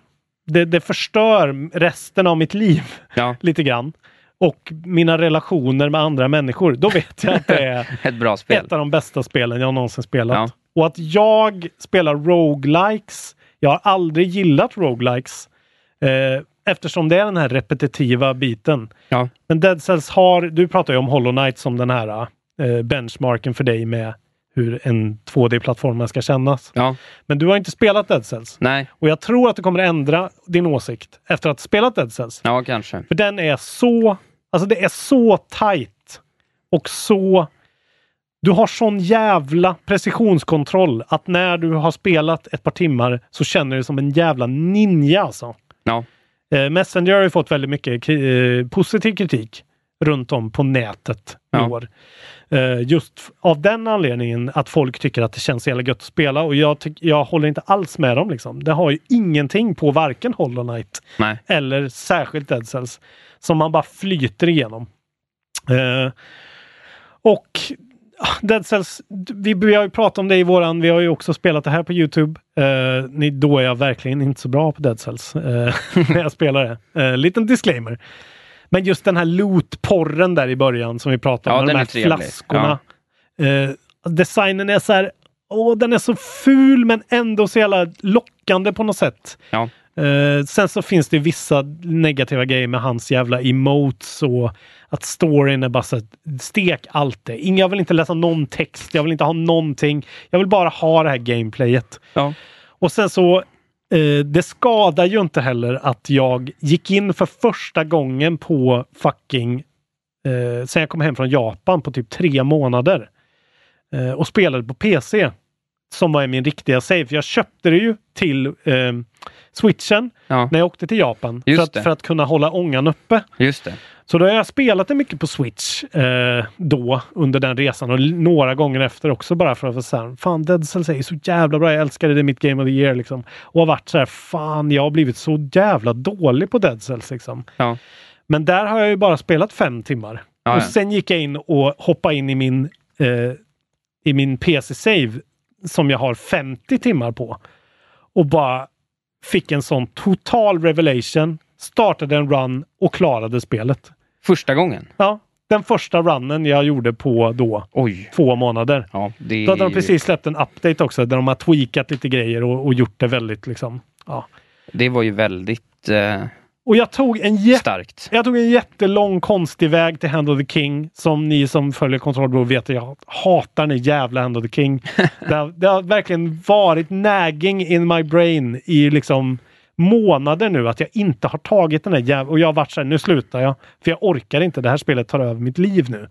det, det förstör resten av mitt liv ja. lite grann. och mina relationer med andra människor, då vet jag att det är Ett bra spel. ett av de bästa spelen jag någonsin spelat. Ja. Och att jag spelar roguelikes, jag har aldrig gillat roguelikes eh, eftersom det är den här repetitiva biten. Ja. Men Dead Cells har, du pratar ju om Hollow Knight som den här eh, benchmarken för dig med hur en 2D-plattform ska kännas. ja. Men du har inte spelat Dead Cells. Nej. Och jag tror att du kommer ändra din åsikt efter att ha spelat Dead Cells. Ja, kanske. För den är så, alltså det är så tight och så du har sån jävla precisionskontroll att när du har spelat ett par timmar så känner du dig som en jävla ninja alltså. Ja. Eh, Messenger har ju fått väldigt mycket eh, positiv kritik runt om på nätet i Ja. år. Eh, just av den anledningen att folk tycker att det känns jävla gött att spela och jag, jag håller inte alls med dem. Liksom. Det har ju ingenting på varken Hollow Knight Nej. eller särskilt Dead Cells som man bara flyter igenom. Eh, och ah, Dead Cells, vi, vi har ju pratat om det i våran, vi har ju också spelat det här på Youtube. Eh, ni, då är jag verkligen inte så bra på Dead Cells eh, när jag spelar det. Eh, liten disclaimer. Men just den här lootporren där i början som vi pratade Ja, om, de här är trevlig. flaskorna. Eh, designen är så här, åh den är så ful men ändå så jävla lockande på något sätt. Ja. Eh, sen så finns det vissa negativa grejer med hans jävla emotes och att storyn är bara så här, stek allt det. Jag vill inte läsa någon text, jag vill inte ha någonting. Jag vill bara ha det här gameplayet. Ja. Och sen så, eh, det skadar ju inte heller att jag gick in för första gången på fucking, eh, sen jag kom hem från Japan på typ tre månader. Eh, och spelade på PC. Som var min riktiga save. Jag köpte det ju till eh, switchen Ja. när jag åkte till Japan. För att, för att kunna hålla ångan uppe. Just det. Så då har jag spelat det mycket på Switch eh, då under den resan och några gånger efter också bara för att vara såhär, fan Dead Cells är så jävla bra, jag älskar det, det är mitt Game of the Year liksom. Och har varit så här, fan jag har blivit så jävla dålig på Dead Cells liksom. Ja. Men där har jag ju bara spelat fem timmar. Ja, och sen gick jag in och hoppade in i min, eh, i min PC-save som jag har 50 timmar på. Och bara fick en sån total revelation, startade en run och klarade spelet. Första gången? Ja, den första runnen jag gjorde på då Oj. två månader. Ja, det Då hade de precis släppt en update också där de har tweakat lite grejer och, och gjort det väldigt liksom. Ja. Det var ju väldigt eh, Och jag tog en starkt. Jag tog en jättelång konstig väg till Hand of the King. Som ni som följer Control Bro vet att jag hatar den jävla Hand of the King. det, har, det har verkligen varit nagging in my brain i liksom månader nu att jag inte har tagit den här jävla... Och jag har varit så här, nu slutar jag. För jag orkar inte. Det här spelet tar över mitt liv nu.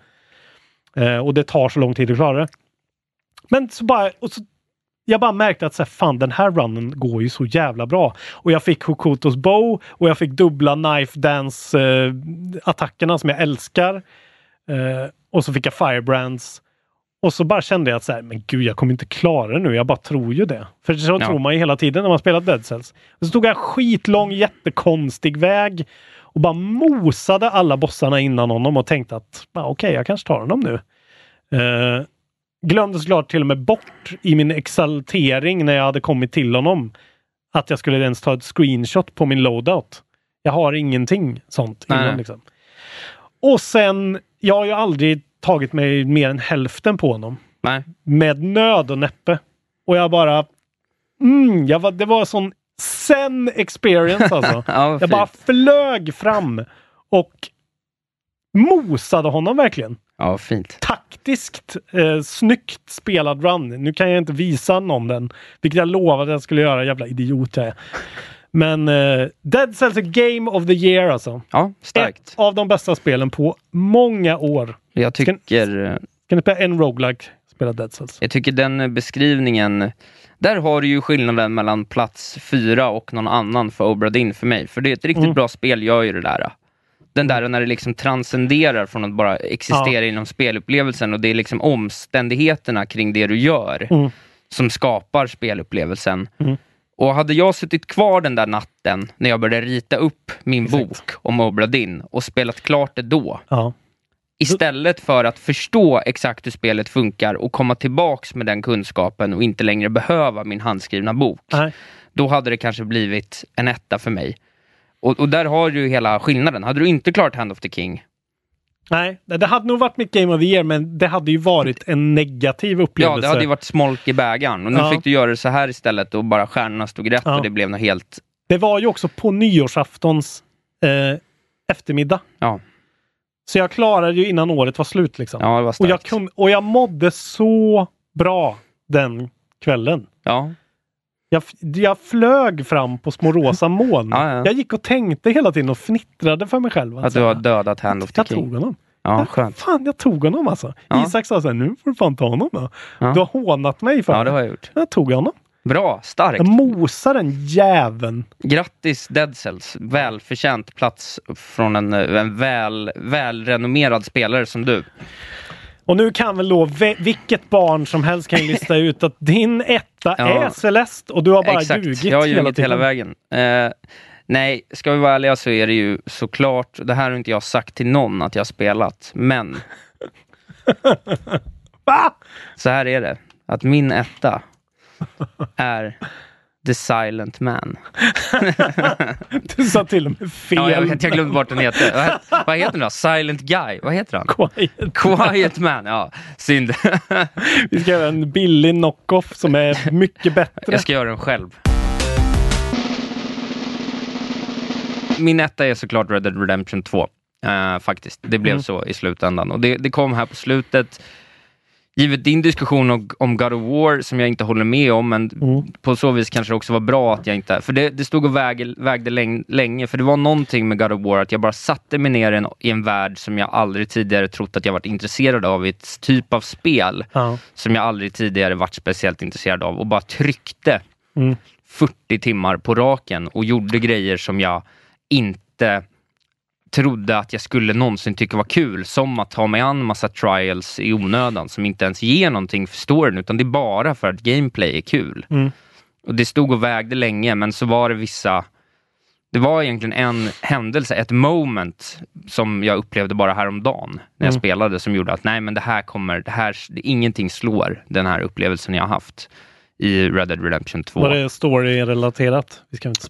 Eh, och det tar så lång tid att klara det. Men så bara... Och så, jag bara märkte att så här, fan den här runnen går ju så jävla bra. Och jag fick Hokutos bow och jag fick dubbla knife dance eh, attackerna som jag älskar. Eh, och så fick jag firebrands. Och så bara kände jag att så här, men gud jag kommer inte klara det nu. Jag bara tror ju det. För så Ja. tror man ju hela tiden när man spelar Dead Cells. Och så tog jag en skitlång jättekonstig väg och bara mosade alla bossarna innan honom och tänkte att ah, okej, jag kanske tar honom nu. Eh, glömde såklart till och med bort i min exaltering när jag hade kommit till honom att jag skulle ens ta ett screenshot på min loadout. Jag har ingenting sånt Nej. innan. Liksom. Och sen, jag har ju aldrig tagit mig mer än hälften på honom. Nej. Med nöd och näppe. Och jag bara... Mm, jag var, det var sån sen experience alltså. Ja, jag bara flög fram och mosade honom verkligen Ja, fint. taktiskt eh, snyggt spelad run. Nu kan jag inte visa någon den, vilket jag lovade att jag skulle göra. Jävla idiot jag är. Men eh, Dead Cells är Game of the Year alltså. Ja, starkt. Ett av de bästa spelen på många år. Jag tycker, eh, Kan ni spela en roguelike? Spela Dead Cells. jag tycker den beskrivningen, där har du ju skillnaden mellan plats fyra och någon annan för Obra Dinn för mig. För det är ett riktigt Mm. bra spel, gör ju det där. Den där när det liksom transcenderar från att bara existera inom spelupplevelsen och det är liksom omständigheterna kring det du gör Mm. som skapar spelupplevelsen. Mm. Och hade jag suttit kvar den där natten när jag började rita upp min Exakt. bok om Obra Dinn och spelat klart det då, Ja. Istället för att förstå exakt hur spelet funkar och komma tillbaks med den kunskapen och inte längre behöva min handskrivna bok. Nej. Då hade det kanske blivit en etta för mig. Och, och där har du hela skillnaden. Hade du inte klarat Hand of the King, Nej, det hade nog varit mitt Game of the Year, men det hade ju varit en negativ Ja, upplevelse. det hade ju varit smolk i bägaren. Och nu Ja. fick du göra det så här istället och bara stjärnorna stod rätt Ja. och det blev något helt... Det var ju också på nyårsaftons eh, eftermiddag. Ja, Så jag klarade ju innan året var slut. Liksom. ja det var och, jag kunde, och jag mådde så bra den kvällen. Ja, Jag, jag flög fram på små rosa moln. Ja, ja. Jag gick och tänkte hela tiden och fnittrade för mig själv. att du säga, har dödat Hand of the jag tog King. honom. Ja, skönt. Fan, jag tog honom alltså. Ja. Isak sa så här, nu får du fan ta honom då. Ja. Du har hånat mig för Ja, det har jag gjort. Jag tog honom. Bra, starkt. Jag mosar den jäveln. Grattis Dead Cells. Välförtjänt plats från en, en väl, välrenommerad spelare som du. Och nu kan väl då vilket barn som helst kan lista ut att din etta Ja. är Celeste och du har bara Exakt, ljugit jag har hela ljugit tiden. hela vägen. Eh, nej, ska vi vara ärliga så är det ju såklart, det här har inte jag sagt till någon att jag har spelat, men så här är det. Att min etta är The Silent Man. Du sa till och med fel. Ja, jag, vet, jag glömde bort den heter. Vad Vad heter den då? Silent Guy? Vad heter han? Quiet. Quiet Man, ja. Synd. Vi ska göra en billig knock-off som är mycket bättre. Jag ska göra den själv. Min etta är såklart Red Dead Redemption 2. eh, faktiskt. Det blev Mm. så i slutändan. Och det, det kom här på slutet. Givet din diskussion om, God of War, som jag inte håller med om, men Mm. på så vis kanske det också var bra att jag inte... För det, det stod och väg, vägde läng, länge, för det var någonting med God of War, att jag bara satte mig ner i en, i en värld som jag aldrig tidigare trott att jag varit intresserad av, i ett typ av spel Ja. som jag aldrig tidigare varit speciellt intresserad av och bara tryckte Mm. 40 timmar på raken och gjorde grejer som jag inte trodde att jag skulle någonsin tycka var kul. Som att ta mig an massa trials i onödan som inte ens ger någonting för storyn utan det är bara för att gameplay är kul. Mm. Och Det stod och vägde länge men så var det vissa det var egentligen en händelse, ett moment som jag upplevde bara häromdagen när jag Mm. spelade som gjorde att nej men det här kommer, det här, ingenting slår den här upplevelsen jag har haft i Red Dead Redemption 2. Var det story-relaterat?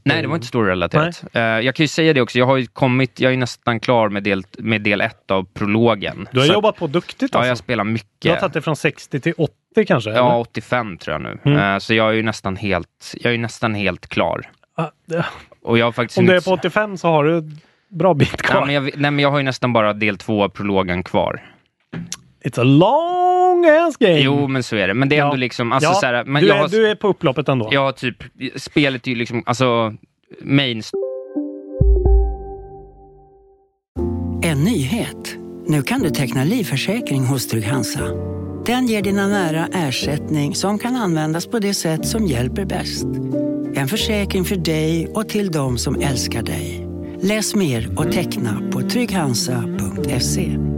Nej, det var inte storyrelaterat. Uh, jag kan ju säga det också, jag har ju kommit, jag är nästan klar med del, med del ett av prologen. Du har Så jobbat på duktigt Ja, alltså. jag spelar Du har mycket. tagit det från 60 till 80 kanske? Ja, eller? 85 tror jag nu. Mm. Eh, så jag är ju nästan helt, jag är nästan helt klar. Ja. Och jag har faktiskt Om du är på 85 så har du bra bit kvar. Ja, men jag, nej, men jag har ju nästan bara del två av prologen kvar. It's a long ass game! Jo, men så är det. Men det är Ja. ändå liksom, alltså ja, så här, men du, jag är, har, du är på upploppet ändå. har typ, spelet är ju liksom, alltså, main En nyhet. Nu kan du teckna livförsäkring hos Trygg-Hansa. Den ger dina nära ersättning som kan användas på det sätt som hjälper bäst. En försäkring för dig och till de som älskar dig. Läs mer och teckna på trygghansa.se.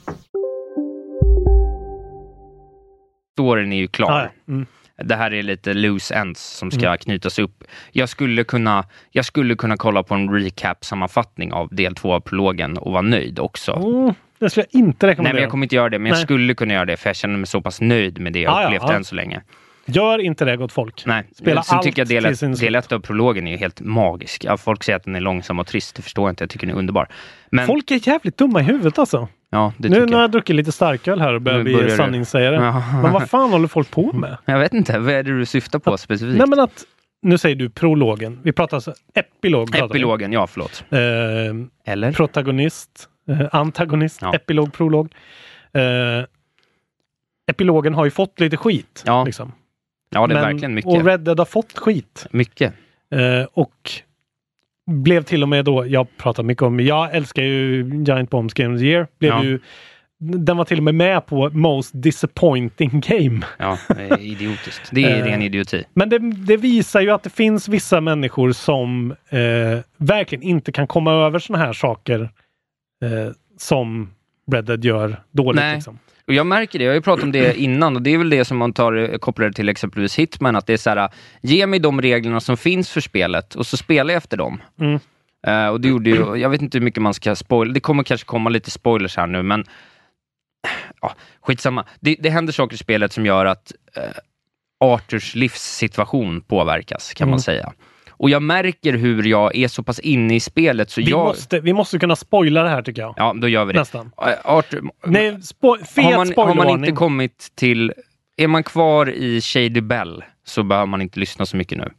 Storyn är ju klar. Mm. Det här är lite loose ends som ska knytas upp. Jag skulle, kunna, jag skulle kunna kolla på en recap-sammanfattning av del två av prologen och vara nöjd också. Mm, det skulle jag inte Nej, rekommendera. men jag kommer inte göra det, men jag Nej. skulle kunna göra det för jag känner mig så pass nöjd med det jag Ja, ja, upplevt ja. än så länge. Gör inte det gott folk. Nej, Spela sen allt tycker jag del, till sin del ett av prologen är helt magisk. Ja, folk säger att den är långsam och trist, det förstår jag inte. Jag tycker den är underbar. Men, Folk är jävligt dumma i huvudet alltså. ja, Nu när jag jag. druckit lite starköl här och börjar bli sanningssägare. Ja. Men vad fan håller folk på med? Jag vet inte, vad är det du syftar på specifikt? Nej men att, nu säger du prologen. Vi pratar alltså epilog. Epilogen, ja förlåt. Eh, Eller? protagonist, eh, antagonist, Ja. epilog, prolog. Eh, epilogen har ju fått lite skit. Ja, liksom. Ja, det är Men- verkligen mycket. Och Red Dead har fått skit. Mycket. Eh, och blev till och med då, jag pratar mycket om, jag älskar ju Giant Bombs Game of the Year. Blev Ja. ju, den var till och med med på Most Disappointing Game. Ja, det är idiotiskt. Det är Eh. ren idioti. Men det, det visar ju att det finns vissa människor som eh, verkligen inte kan komma över såna här saker eh, som Red Dead gör dåligt. Nej. Liksom. Och jag märker det, jag har ju pratat om det innan och det är väl det som man tar, eh, kopplar till exempelvis Hitman, att det är så här, ge mig de reglerna som finns för spelet och så spelar jag efter dem. Mm. Eh, och det gjorde ju, jag vet inte hur mycket man ska spoila, det kommer kanske komma lite spoilers här nu, men ja, skitsamma. Det, det händer saker i spelet som gör att eh, Arthurs livssituation påverkas, kan Mm. man säga. Och jag märker hur jag är så pass inne i spelet så Vi, jag... måste, vi måste kunna spoila det här tycker jag. Ja, då gör vi det. Nästan. Eh, Arthur, Nej, spo- fet har man, har man inte kommit till... Är man kvar i Shady Bell så behöver man inte lyssna så mycket nu.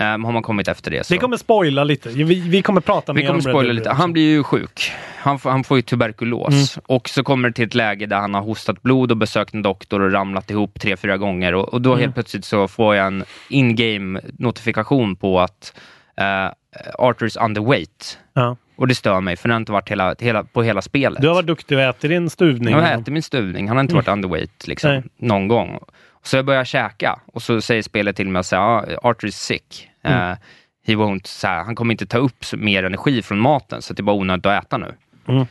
Um, har man kommit efter det så... Vi kommer spoila lite. Vi, vi kommer prata Vi mer kommer om spoila lite. Han blir ju sjuk. Han får, han får ju tuberkulos. Mm. Och så kommer det till ett läge där han har hostat blod och besökt en doktor och ramlat ihop tre, fyra gånger. Och, och då Mm. helt plötsligt så får jag en in-game notifikation på att uh, Arthur's underweight. Ja. Och det stör mig, för det har inte varit hela, hela, på hela spelet. Du har varit duktig och ätit din stuvning. Jag äter min stuvning. Han har inte varit underweight liksom, Nej. någon gång. Så jag börjar käka och så säger spelet till mig att säga, ah, Arthur is sick. Mm. Eh, he won't, så här, han kommer inte ta upp mer energi från maten, så det är bara onödigt att äta nu. Mm.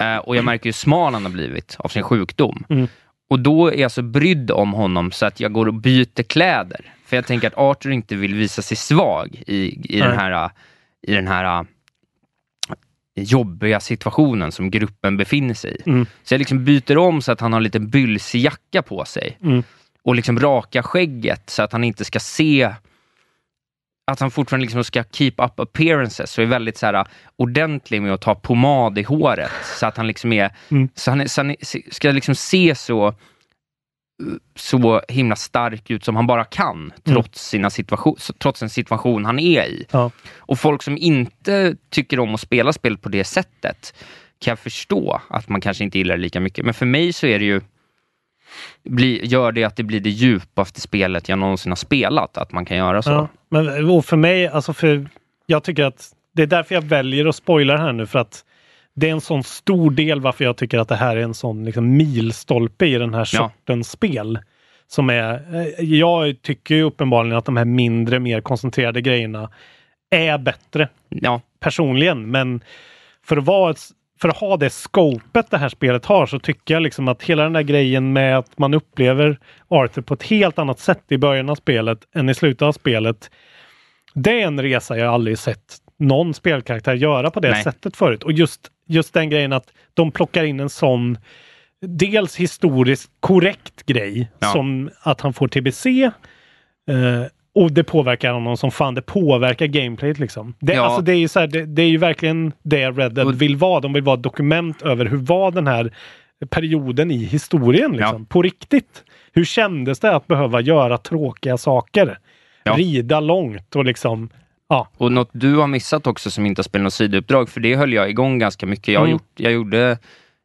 Eh, och jag märker hur smal han har blivit av sin sjukdom. Mm. Och då är jag så brydd om honom så att jag går och byter kläder. För jag tänker att Arthur inte vill visa sig svag i, i den här, i den här eh, jobbiga situationen som gruppen befinner sig i. Mm. Så jag liksom byter om så att han har en liten bylsig jacka på sig. Mm. Och liksom raka skägget så att han inte ska se att han fortfarande liksom ska keep up appearances och är väldigt så här, ordentlig med att ta pomad i håret. Så att han liksom är, Mm. så han, så han ska liksom se så så himla stark ut som han bara kan, trots, sina situation, trots en situation han är i. Ja. Och folk som inte tycker om att spela spel på det sättet kan jag förstå att man kanske inte gillar det lika mycket. Men för mig så är det ju bli, gör det att det blir det djupaste spelet jag någonsin har spelat, att man kan göra så. Ja, men och för mig, alltså för jag tycker att det är därför jag väljer att spoila här nu för att det är en sån stor del varför jag tycker att det här är en sån liksom, milstolpe i den här Ja. sortens spel. Som är, eh, jag tycker ju uppenbarligen att de här mindre, mer koncentrerade grejerna är bättre Ja, personligen. Men för att, vara ett, för att ha det scopet det här spelet har så tycker jag liksom att hela den där grejen med att man upplever Arthur på ett helt annat sätt i början av spelet än i slutet av spelet. Det är en resa jag aldrig sett någon spelkaraktär göra på det Nej. sättet förut. Och just, just den grejen att de plockar in en sån dels historiskt korrekt grej Ja. som att han får TBC eh, och det påverkar honom som fan. Det påverkar gameplayet liksom. Det, Ja. alltså, det, är, ju så här, det, det är ju verkligen det Red Dead vill vara. De vill vara ett dokument över hur var den här perioden i historien liksom. På riktigt. Hur kändes det att behöva göra tråkiga saker? Ja. Rida långt och liksom Ja, Och något du har missat också som inte har spelat något sidouppdrag, för det höll jag igång ganska mycket. Jag, Mm. gjort, jag, gjorde,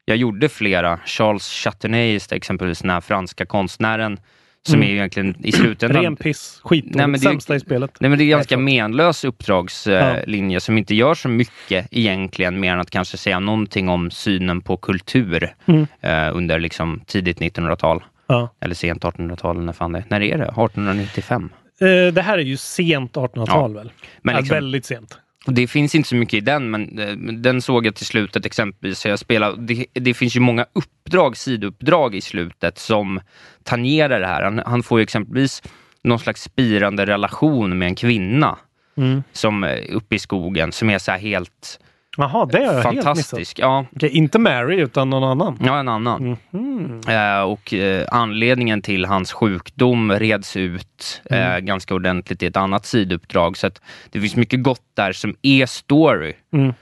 jag gjorde flera. Charles Chatenay, exempelvis den här franska konstnären, som Mm. är egentligen i slutändan... ren piss. Skit. Nej, men det är ju- sämsta i spelet. Nej, men det är ganska menlös Ja. uppdragslinje som inte gör så mycket egentligen, mer än att kanske säga någonting om synen på kultur Mm. eh, under liksom tidigt 1900-tal. Ja. Eller sent 1800-tal, när fan det är. När är det? 1895? Eh, det här är ju sent 1800-tal väl? Men ja, liksom- väldigt sent. Det finns inte så mycket i den, men eh, den såg jag till slutet exempelvis. Jag spelar, det, det finns ju många uppdrag, sidouppdrag i slutet som tangerar det här. Han, han får ju exempelvis någon slags spirande relation med en kvinna Mm. som uppe i skogen, som är så här helt Jaha, det har jag helt missat. Ja, Okej, inte Mary utan någon annan. ja, en annan. Mhm. Eh, och eh, anledningen till hans sjukdom reds ut eh, Mm. ganska ordentligt i ett annat sidouppdrag. Så att det finns mycket gott där som är story. Mm.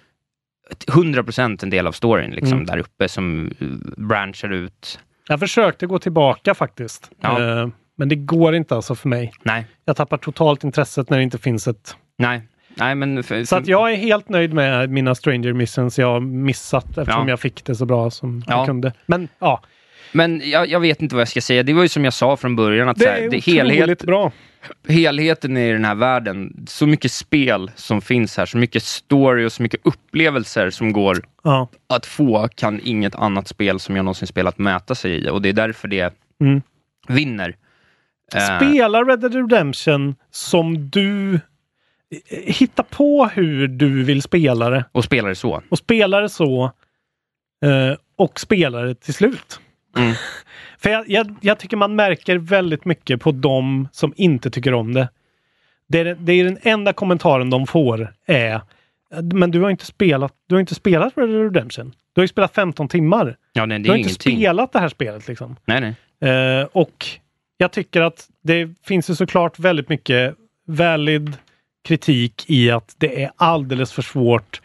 100% en del av storyn liksom, Mm. där uppe som eh, branchar ut. Jag försökte gå tillbaka faktiskt. Ja. Eh, men det går inte alltså för mig. Nej, Jag tappar totalt intresset när det inte finns ett... nej, nej men... För, Så att jag är helt nöjd med mina Stranger Missions jag har missat eftersom Ja. jag fick det så bra som Ja. jag kunde. Men ja, Men jag, jag vet inte vad jag ska säga. Det var ju som jag sa från början, att Det så här, är det, helhet, bra. helheten i den här världen, så mycket spel som finns här, så mycket story och så mycket upplevelser som går Ja. att få, kan inget annat spel som jag någonsin spelat mäta sig i. Och det är därför det Mm. vinner. Eh, Spela Red Dead Redemption som du hittar på hur du vill spela det och spelar det så. och spela det så eh, och spela det till slut. Mm. För jag, jag, jag tycker man märker väldigt mycket på de som inte tycker om det. Det är, det är den enda kommentaren de får är men du har inte spelat, du har inte spelat Red Dead Redemption. Du har ju spelat 15 timmar. Ja, nej, Du har inte ingenting. spelat det här spelet liksom. Nej, nej. Eh, och jag tycker att det finns ju såklart väldigt mycket valid kritik i att det är alldeles för svårt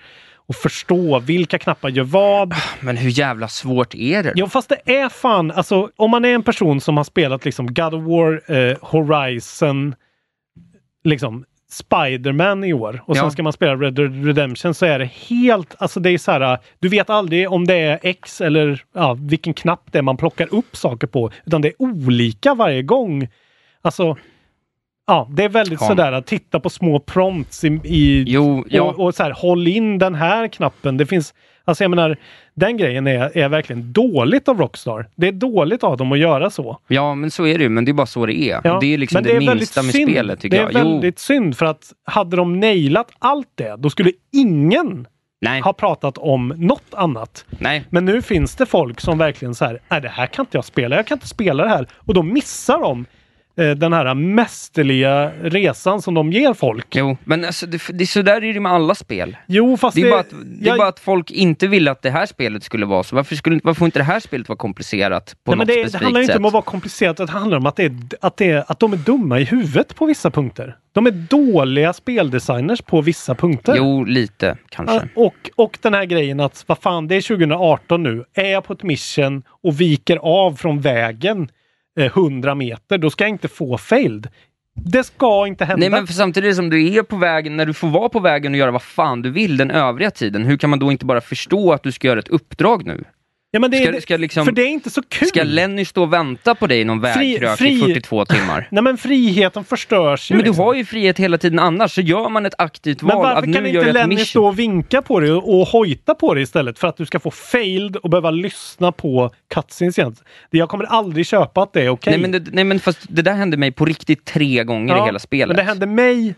att förstå vilka knappar gör vad. Men hur jävla svårt är det? Jo, fast det är fan, alltså om man är en person som har spelat liksom God of War, eh, Horizon, liksom Spiderman i år och Ja. sen ska man spela Red Dead Redemption så är det helt, alltså det är så här, du vet aldrig om det är X eller ja, vilken knapp det är man plockar upp saker på, utan det är olika varje gång. Alltså, ja, det är väldigt Ja. sådär att titta på små prompts i, i Jo, ja. och, och så här, håll in den här knappen. Det finns, alltså jag menar, den grejen är, är verkligen dåligt av Rockstar. Det är dåligt av dem att göra så. Ja, men så är det ju. Men det är bara så det är. Ja, det är liksom men det, väldigt minsta med synd. spelet, tycker Det jag. är väldigt synd för att hade de nailat allt det, då skulle ingen Nej, ha pratat om något annat. nej. Men nu finns det folk som verkligen så här, nej det här kan inte jag spela, jag kan inte spela det här. Och då missar de den här mästerliga resan som de ger folk. Jo, men alltså, det, det, så där är det med alla spel. Jo, fast Det är, bara att, det är jag- bara att folk inte ville att det här spelet skulle vara så. Varför, skulle, varför inte det här spelet vara komplicerat på Nej, men något det, det specifikt handlar inte sätt? om att vara komplicerat, det handlar om att, det är, att, det är, att de är dumma i huvudet på vissa punkter. De är dåliga speldesigners på vissa punkter. Jo, lite kanske. Ja, Och, och den här grejen att, vad fan, det är 2018 nu. Är jag på ett mission och viker av från vägen eh, Eh, 100 meter, då ska jag inte få failed. Det ska inte hända. Nej men för samtidigt som du är på vägen, när du får vara på vägen och göra vad fan du vill den övriga tiden, hur kan man då inte bara förstå att du ska göra ett uppdrag nu? Ja, men det, ska- ska liksom- För det är inte så kul. Ska Lenny stå och vänta på dig i någon vägkrök fri- i 42 timmar? Nej men friheten förstörs ju. Men du liksom. har ju frihet hela tiden annars, så gör man ett aktivt Men val varför att nu kan inte Lenny stå och vinka på dig och hojta på dig istället för att du ska få failed och behöva lyssna på cutscenes igen? Jag kommer aldrig köpa att det är okej. Nej, men det, nej men fast det där hände mig på riktigt tre gånger i hela spelet. Men det hände mig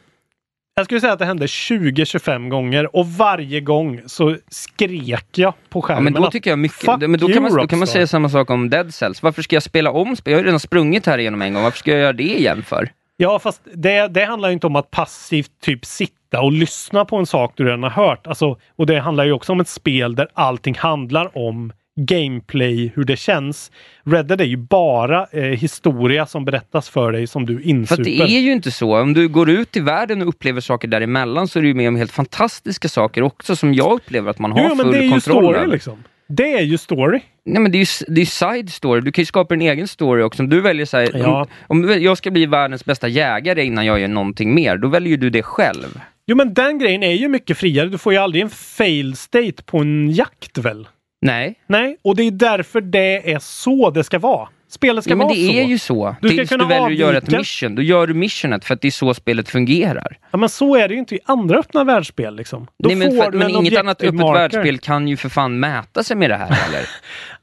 jag skulle säga att det hände 20-25 gånger och varje gång så skrek jag på Ja, skärmen men då tycker jag mycket, fuck men då kan, man, då kan man säga samma sak om Dead Cells. Varför ska jag spela om spel? Jag har ju redan sprungit här igenom en gång, varför ska jag göra det igen för? Ja, fast det, det handlar ju inte om att passivt typ sitta och lyssna på en sak du redan har hört. Alltså, och det handlar ju också om ett spel där allting handlar om gameplay, hur det känns. Red Dead är ju bara eh, historia som berättas för dig som du För insuper. att det är ju inte så. Om du går ut i världen och upplever saker däremellan så är du ju med om helt fantastiska saker också som jag upplever att man har jo, men full det är ju kontroll story över. liksom. Det är ju story. Nej men det är ju det är side story, du kan ju skapa en egen story också. Om du väljer så här, Ja. om, om jag ska bli världens bästa jägare innan jag gör någonting mer, då väljer du det själv. Jo, men den grejen är ju mycket friare. Du får ju aldrig en fail state på en jakt väl? Nej, Nej, och det är därför det är så det ska vara. Spelet ska men vara det så. är ju så. Du ska Tills kunna du väljer att göra ett avvika. mission, då gör du missionet för att det är så spelet fungerar. Ja, men så är det ju inte i andra öppna världsspel. Liksom. Då Nej, men, för, men en inget annat öppet marker. världsspel kan ju för fan mäta sig med det här heller.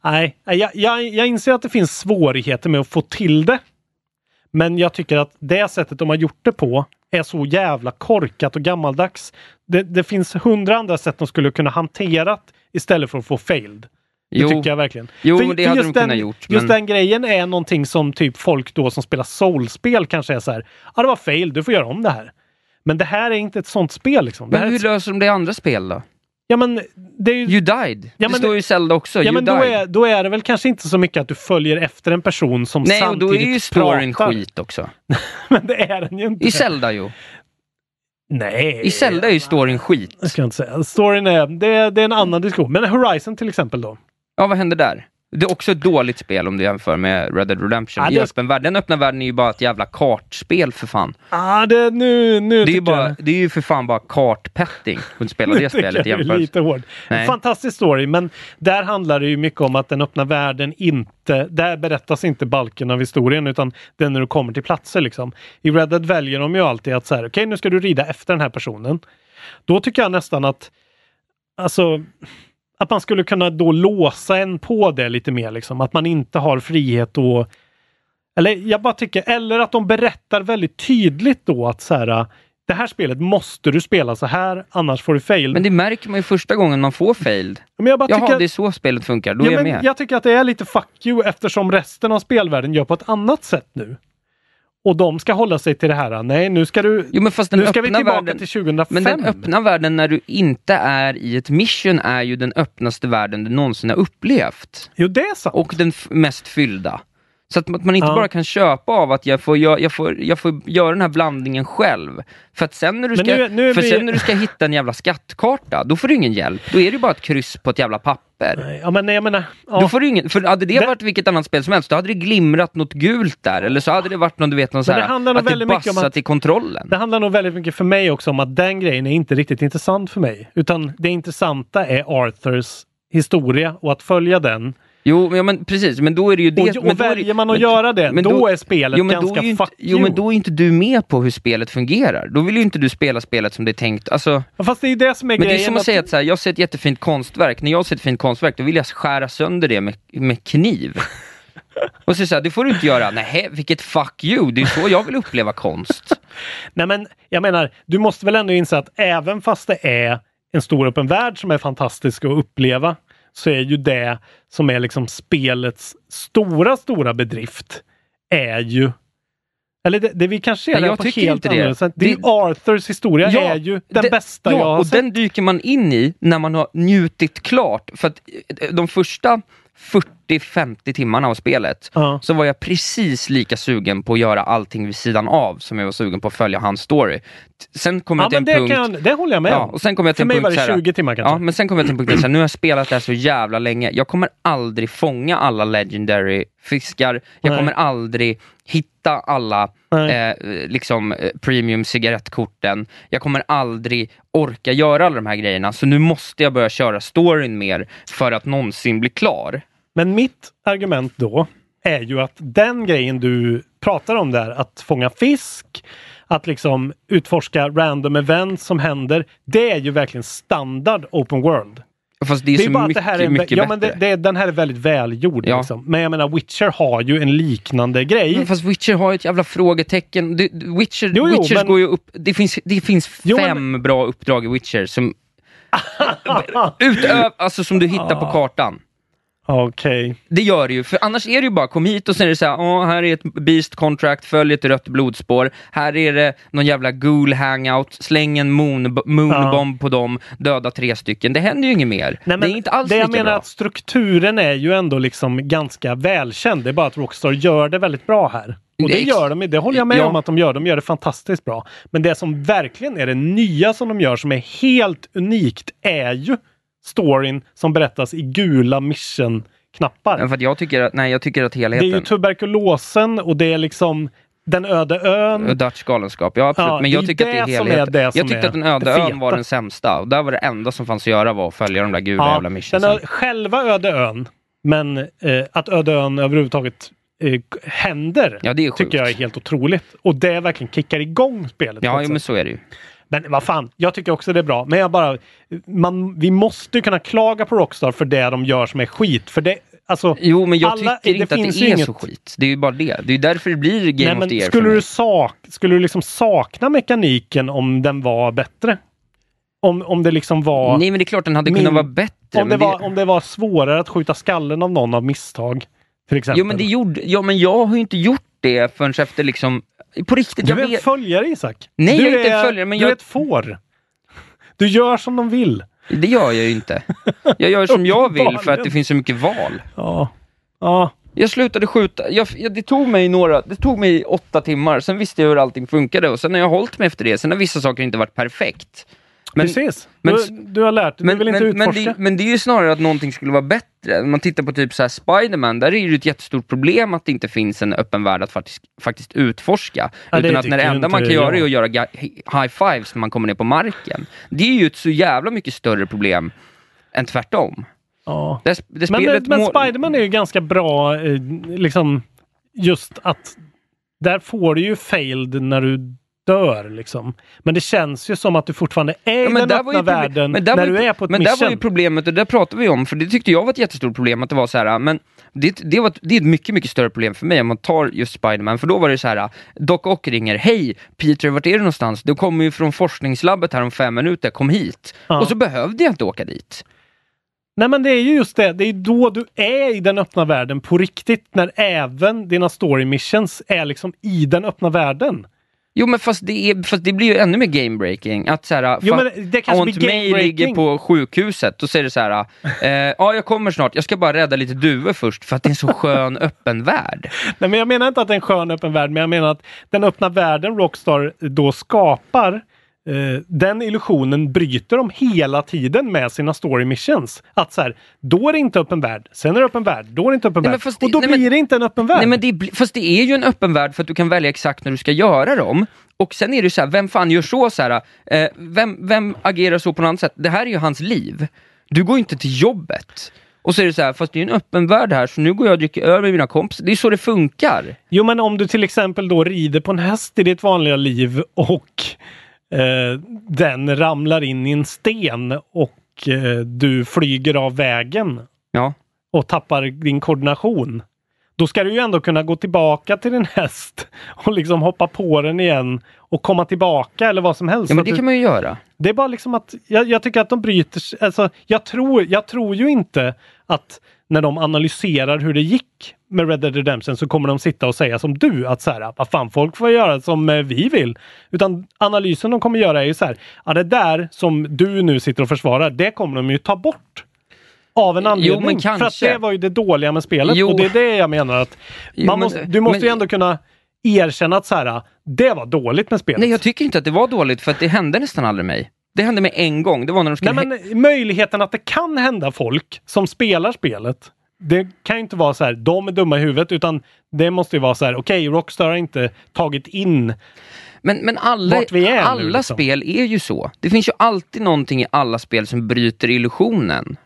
Nej, jag, jag, jag inser att det finns svårigheter med att få till det. Men jag tycker att det sättet de har gjort det på är så jävla korkat och gammaldags. Det, det finns hundra andra sätt de skulle kunna hanterat istället för att få failed. Det Jo. tycker jag verkligen. Jo, För- det för hade just de den, kunnat gjort, Just men- den grejen är någonting som typ folk då som spelar soulspel kanske är så här. Ja, det var fail, du får göra om det här. Men det här är inte ett sånt spel liksom. Men hur ett, löser de det i andra spel då? ja, men det är ju You died. Ja, det men står det- ju i Zelda också. Ja, you men då died. är, då är det väl kanske inte så mycket att du följer efter en person som Nej, och samtidigt då är ju storyn pratar. skit också. Men det är den ju inte. I Zelda ju. Nej. I Zelda är ju storyn skit. Jag ska inte säga. Storyn är, det, det är en annan diskussion. Men Horizon till exempel då. Ja, vad händer där? Det är också ett dåligt spel om du jämför med Red Dead Redemption. Ja, I det- öppen värld. Den öppna världen är ju bara ett jävla kartspel för fan. Ah, det, nu, nu Det är, ju bara, det är ju för fan bara kartpetting att spela det spelet är jämfört. lite hård. Nej. Fantastisk story, men där handlar det ju mycket om att den öppna världen inte, där berättas inte balken av historien utan det är när du kommer till platser liksom. I Red Dead väljer de ju alltid att så här, okej nu ska du rida efter den här personen. Då tycker jag nästan att, alltså, att man skulle kunna då låsa en på det lite mer liksom. Att man inte har frihet att eller jag bara tycker, eller att de berättar väldigt tydligt då att så här, det här spelet måste du spela så här, annars får du fail. Men det märker man ju första gången man får failed. Men jag bara Jaha, tycker, det är så spelet funkar. Då är ja, jag men med. jag tycker att det är lite fuck you eftersom resten av spelvärlden gör på ett annat sätt nu. Och de ska hålla sig till det här. Nej, nu ska du... Jo, men fast den nu ska vi tillbaka världen- till 2005. Men den öppna världen när du inte är i ett mission är ju den öppnaste världen du någonsin har upplevt. Jo, det är sant. Och den mest fyllda. Så att man- inte Ja. bara kan köpa av att jag får, jag, jag, får, jag får göra den här blandningen själv. För att sen när du ska, nu- nu för vi- sen när du ska hitta en jävla skattkarta, då får du ingen hjälp. Då är det ju bara ett kryss på ett jävla papper. Ja, men jag menar... Då Ja. får du ingen, för hade det, Det- varit vilket annat spel som helst, då hade det glimrat något gult där. Eller så hade det varit någon, du vet, någon så Men det här, handlar att det väldigt mycket om bassat att- i kontrollen. Det handlar nog väldigt mycket för mig också om att den grejen är inte riktigt intressant för mig. Utan det intressanta är Arthurs historia och att följa den. Jo, men, ja, men precis, men då är det ju det. Och- och men då det- väljer man att men- göra det, men då är spelet jo, men då ganska är ju inte, fuck Jo, you. men då är inte du med på hur spelet fungerar. Då vill ju inte du spela spelet som det är tänkt. Alltså, Ja, Fast det är det som är men det grejen. är som att säga att så här, jag ser ett jättefint konstverk. När jag ser ett fint konstverk, då vill jag skära sönder det med, med kniv. Och så säger det får du inte göra. Nej, vilket fuck you. Det är så jag vill uppleva konst. Nej men jag menar, du måste väl ändå inse att även fast det är en stor öppen värld som är fantastisk att uppleva så är ju det som är liksom spelets stora, stora bedrift är ju eller det, det vi kanske ser det på helt annorlunda. Det är Arthurs historia Ja, är ju den det- bästa ja, jag har och sett. den dyker man in i när man har njutit klart. För att eh, de första 40-50 timmarna av spelet Ja. så var jag precis lika sugen på att göra allting vid sidan av som jag var sugen på att följa hans story. Sen kom Ja, jag till men det, en punkt... kan det håller jag med Ja, och sen kom jag till För en mig punkt var det så här- 20 timmar kanske. Ja, men sen kom jag till en punkt där nu har jag spelat det här så jävla länge. Jag kommer aldrig fånga alla legendary fiskar. Jag Nej. kommer aldrig hitta alla eh, liksom eh, premium cigarettkorten. Jag kommer aldrig orka göra alla de här grejerna. Så nu måste jag börja köra storyn mer för att någonsin bli klar. Men mitt argument då är ju att den grejen du pratar om där, att fånga fisk, att liksom utforska random events som händer, det är ju verkligen standard open world. Fast det är, Det är så bara att mycket, det här är mycket ja, men det, det, den här är väldigt välgjord. Ja. Liksom. Men jag menar, Witcher har ju en liknande grej. Men fast Witcher har ju ett jävla frågetecken. Det, Witcher, Jo, jo, Witchers men- går ju upp... Det finns, det finns Jo, men- fem bra uppdrag i Witcher som... utöv, alltså som du hittar på kartan. Okej. Det gör det ju, för annars är det ju bara kom hit och sen är det så här, "Åh, här är ett beast contract, följ ett rött blodspår, här är det någon jävla ghoul hangout, släng en moon, moonbomb på dem, döda tre stycken. Det händer ju inget mer. Nej, men det är inte alls det jag menar bra. att strukturen är ju ändå liksom ganska välkänd. Det är bara att Rockstar gör det väldigt bra här. Och det gör de, det håller jag med Ja. om att de gör. De gör det fantastiskt bra. Men det som verkligen är det nya som de gör som är helt unikt är ju storyn som berättas i gula mission-knappar. Ja, För jag tycker att, nej, jag tycker att Det är helheten... ju tuberkulosen och det är liksom den öde ön. Dutch galenskap, ja absolut. Ja, men jag är tycker att det är är helheten. som jag tyckte är att den öde ön var den sämsta. Och där var det enda som fanns att göra var att följa de där gula jävla den missionsen. själva öde ön. Men eh, att öde ön överhuvudtaget eh, händer Ja, är tycker jag är helt otroligt. Och det verkligen kickar igång spelet. Ja, jo, men så är det ju. Men vad fan, jag tycker också det är bra. Men jag bara, man, vi måste kunna klaga på Rockstar för det de gör som är skit. För det, alltså, Jo, men jag alla- tycker det inte att det är inget- så skit. Det är ju bara det. Det är därför det blir Game nej, of the Year skulle du, sak, skulle du liksom sakna mekaniken om den var bättre? Om, om det liksom var... Nej, men det är klart den hade Min- kunnat vara bättre. om, det var, om det var svårare att skjuta skallen av någon av misstag. Till exempel. Jo, men det gjorde... Ja, men jag har ju inte gjort det förrän efter liksom... På riktigt, Du jag är en vet... följare Isak. Nej, du jag är inte en följare, men du jag- är ett får. Du gör som de vill. Det gör jag ju inte. Jag gör som jag vill för att det finns så mycket val. Ja. Ja. Jag slutade skjuta, jag, jag, det tog mig några, det tog mig åtta timmar, sen visste jag hur allting funkade och sen har jag hållit mig efter det. Sen har vissa saker inte varit perfekt. Men, Precis. men- du, du har lärt dig. men, du vill inte men, men, utforska. det, men det är ju snarare att någonting skulle vara bättre. Om man tittar på typ så här Spiderman, där är det ju ett jättestort problem att det inte finns en öppen värld att faktiskt, faktiskt utforska. Ja, det utan att när det enda man kan göra är att göra ga- high fives när man kommer ner på marken. Det är ju ett så jävla mycket större problem än tvärtom. ja. Det, det Men, spelet men må- Spiderman är ju ganska bra, eh, liksom just att där får du ju failed när du dör liksom. Men det känns ju som att du fortfarande är Ja, i den där öppna världen men där när var du är på ett Men där mission. var ju problemet, och det pratade vi om, för det tyckte jag var ett jättestort problem, att det var så här, men det, det, var, det är ett mycket, mycket större problem för mig om man tar just Spiderman, för då var det så här, Doc Ock ringer, hej Peter, vart är du någonstans? Du kommer ju från forskningslabbet här om fem minuter, kom hit. Ja. Och så behövde jag inte åka dit. Nej men det är ju just det, det är då du är i den öppna världen på riktigt, när även dina story missions är liksom i den öppna världen. Jo men fast det, är, fast det blir ju ännu mer game-breaking. Att så här, Jo, men det kanske Aunt May ligger på sjukhuset och säger det så här, eh, ja jag kommer snart, jag ska bara rädda lite duvor först för att det är en så skön öppen värld. Nej, men jag menar inte att det är en skön öppen värld, men jag menar att den öppna världen Rockstar då skapar eh, den illusionen bryter de hela tiden med sina story missions. Att så här, då är det inte öppen värld, sen är det öppen värld, då är det inte öppen Nej, men värld. det- och då nej, men- blir det inte en öppen värld. Nej, men det, fast det är ju en öppen värld för att du kan välja exakt när du ska göra dem. Och sen är det så här, vem fan gör så? så här, eh, vem, vem agerar så på något annat sätt? Det här är ju hans liv. Du går ju inte till jobbet. Och så är det så här, fast det är en öppen värld här, så nu går jag och dricker öl med mina kompisar. Det är så det funkar. Jo, men om du till exempel då rider på en häst i ditt vanliga liv och eh, den ramlar in i en sten och eh, du flyger av vägen Ja. och tappar din koordination. Då ska du ju ändå kunna gå tillbaka till din häst och liksom hoppa på den igen och komma tillbaka eller vad som helst. Ja, men det du, kan man ju göra. Det är bara liksom att jag, jag tycker att de bryter alltså, jag, tror, jag tror ju inte att när de analyserar hur det gick med Red Dead Redemption så kommer de sitta och säga som du att så här, vad fan folk får göra som eh, vi vill. Utan analysen de kommer göra är ju så här, ja det där som du nu sitter och försvarar, det kommer de ju ta bort. Av en anledning. men För att det var ju det dåliga med spelet Jo. och det är det jag menar att Jo, man men- måste, du måste men- ju ändå kunna erkänna att så här, det var dåligt med spelet. Nej, jag tycker inte att det var dåligt för att det hände nästan aldrig mig. Det hände mig en gång, det var när de skulle... Nej, men möjligheten att det kan hända folk som spelar spelet. Det kan ju inte vara så här, de är dumma i huvudet, utan det måste ju vara så här, okej, Rockstar har inte tagit in Men, men alla, är nu, alla liksom. spel är ju så. Det finns ju alltid någonting i alla spel som bryter illusionen.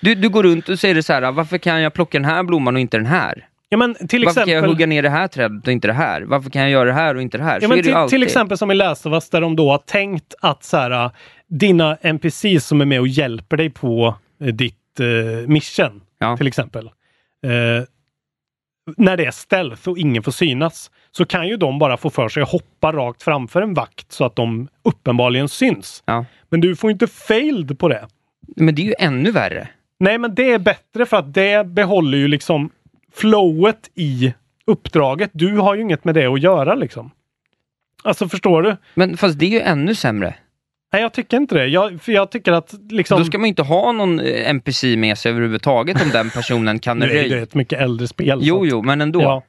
Du, du går runt och säger så här, varför kan jag plocka den här blomman och inte den här? Ja men till Varför kan jag exempel, hugga ner det här trädet och inte det här? Varför kan jag göra det här och inte det här? ja, men till, alltid. till exempel som i Last of Us där de då har tänkt att så här, dina NPCs som är med och hjälper dig på eh, ditt eh, mission, Ja. till exempel. Eh, när det är stealth och ingen får synas så kan ju de bara få för sig att hoppa rakt framför en vakt så att de uppenbarligen syns. Ja. Men du får inte failed på det. Men det är ju ännu värre. Nej, men det är bättre för att det behåller ju liksom flowet i uppdraget. Du har ju inget med det att göra liksom. Alltså förstår du? Men fast det är ju ännu sämre. Nej, jag tycker inte det. Jag, för jag tycker att liksom... Då ska man inte ha någon eh, NPC med sig överhuvudtaget om den personen kan är det röja. ett mycket äldre spel. Jo, jo, men ändå. Ja.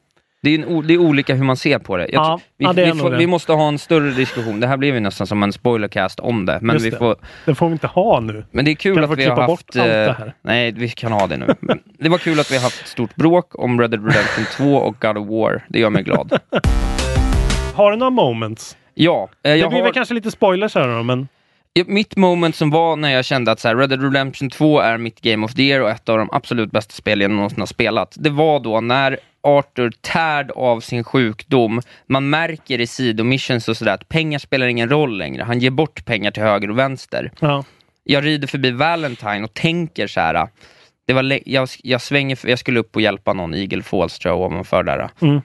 Det, är en, det är olika hur man ser på det. Jag Ja, vi, ja, det vi, får, vi måste ha en större diskussion. Det här blev ju nästan som en spoilercast om det. Men, Just vi det. får, Det får vi inte ha nu. men det är kul Kan att vi har haft... eh? Nej, vi kan ha det nu. Det var kul att vi har haft stort bråk om Red Dead Redemption 2 och God of War. Det gör mig glad. Har du några moments? Ja, eh, Det blir har... väl kanske lite spoilers här då, men... Mitt moment som var när jag kände att så här, Red Dead Redemption 2 är mitt Game of the Year och ett av de absolut bästa spel jag någonsin har spelat. Det var då när Arthur tärd av sin sjukdom, man märker i sidomissions och sådär att pengar spelar ingen roll längre. Han ger bort pengar till höger och vänster. Ja. Jag rider förbi Valentine och tänker så här. Det var jag, jag svänger, jag skulle upp och hjälpa någon, Eagle Falls tror jag ovanför där. Mm.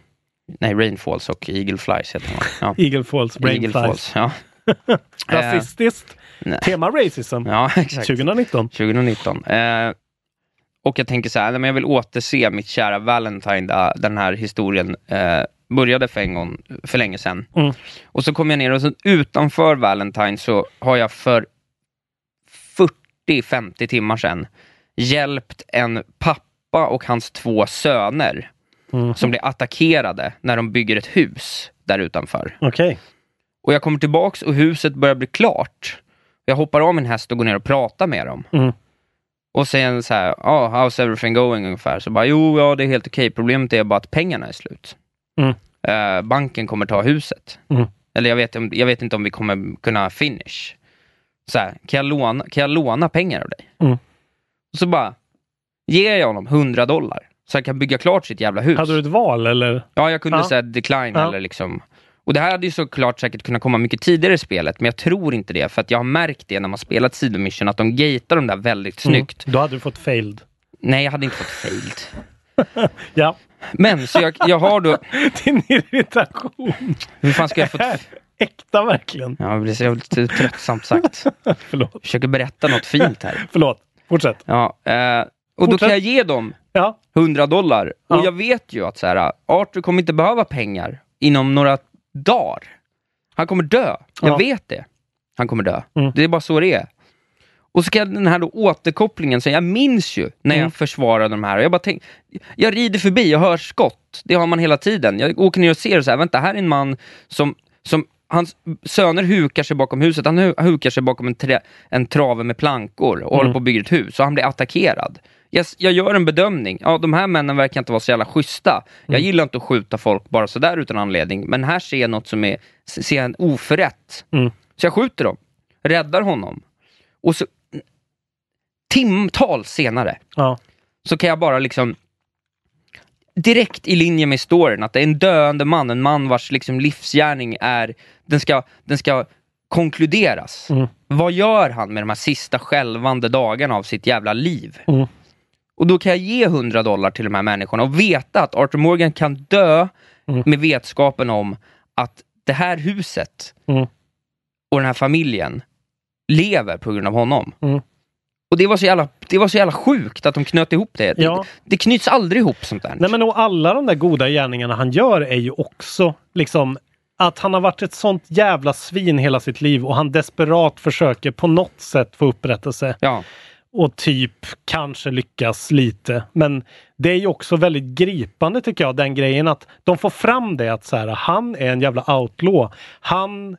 Nej, Rain Falls och Eagle Flies heter man. Ja. Eagle Falls, Brain Eagle Flies. Falls, ja. Eh, Rasistiskt. nej. Tema racism. Ja, exakt. 2019. 2019. Eh, och jag tänker så här, men jag vill återse mitt kära Valentine, där den här historien eh, började för en gång, för länge sedan. Mm. Och så kommer jag ner och så utanför Valentine så har jag för 40-50 timmar sedan hjälpt en pappa och hans två söner Mm. som blir attackerade när de bygger ett hus där utanför. Okej. Och jag kommer tillbaks och huset börjar bli klart. Jag hoppar av min häst och går ner och pratar med dem. Mm. Och sen så här, ja, how's everything going ungefär? Så bara, jo, ja, det är helt okej. Problemet är bara att pengarna är slut. Mm. Eh, banken kommer ta huset. Mm. Eller jag vet, jag vet inte om vi kommer kunna finish. Så här, kan jag låna, kan jag låna pengar av dig? Mm. Och så bara, ger jag honom 100 dollar. Så han kan bygga klart sitt jävla hus. Hade du ett val eller? Ja, jag kunde Ja. säga decline Ja. eller liksom... Och det här hade ju såklart säkert kunnat komma mycket tidigare i spelet, men jag tror inte det, för att jag har märkt det när man spelat sidomission, att de gatear de där väldigt snyggt. Mm. Då hade du fått failed. Nej, jag hade inte fått failed. Ja. Men, så jag, jag har då... Din irritation. Hur fan ska jag få... Äkta verkligen. Ja, det blir så lite tröttsamt sagt. Förlåt. försöker berätta något fint här. Förlåt. Fortsätt. Ja, eh, och då Fortsätt. kan jag ge dem Ja. 100 dollar. Ja. Och jag vet ju att så här, Arthur kommer inte behöva pengar inom några dagar. Han kommer dö. Jag Ja. vet det. Han kommer dö. Mm. Det är bara så det är. Och så kan den här då återkopplingen, så jag minns ju när jag Mm. försvarade de här. Och jag bara tänk, jag rider förbi, jag hör skott. Det har man hela tiden. Jag åker ner och ser så här, vänta, här är en man som, som hans söner hukar sig bakom huset. Han hu- hukar sig bakom en, trä, en trave med plankor och Mm. håller på att bygga ett hus. Och han blir attackerad. Jag, jag gör en bedömning. Ja, de här männen verkar inte vara så jävla schyssta. Jag Mm. gillar inte att skjuta folk bara sådär utan anledning. Men här ser jag något som är, ser en oförrätt. Mm. Så jag skjuter dem. Räddar honom. Och så timtal senare Ja. så kan jag bara liksom direkt i linje med storyn, att det är en döende man, en man vars liksom livsgärning är, den ska, den ska konkluderas. Mm. Vad gör han med de här sista skälvande dagarna av sitt jävla liv? Mm. Och då kan jag ge 100 dollar till de här människorna och veta att Arthur Morgan kan dö Mm. med vetskapen om att det här huset Mm. och den här familjen lever på grund av honom. Mm. Och det var, så jävla, det var så jävla sjukt att de knöt ihop det. Ja. Det, det knyts aldrig ihop sånt där. Nej men och alla de där goda gärningarna han gör är ju också liksom att han har varit ett sånt jävla svin hela sitt liv och han desperat försöker på något sätt få upprättelse. Ja. Och typ kanske lyckas lite. Men det är ju också väldigt gripande tycker jag, den grejen att de får fram det att så här, han är en jävla outlaw. Han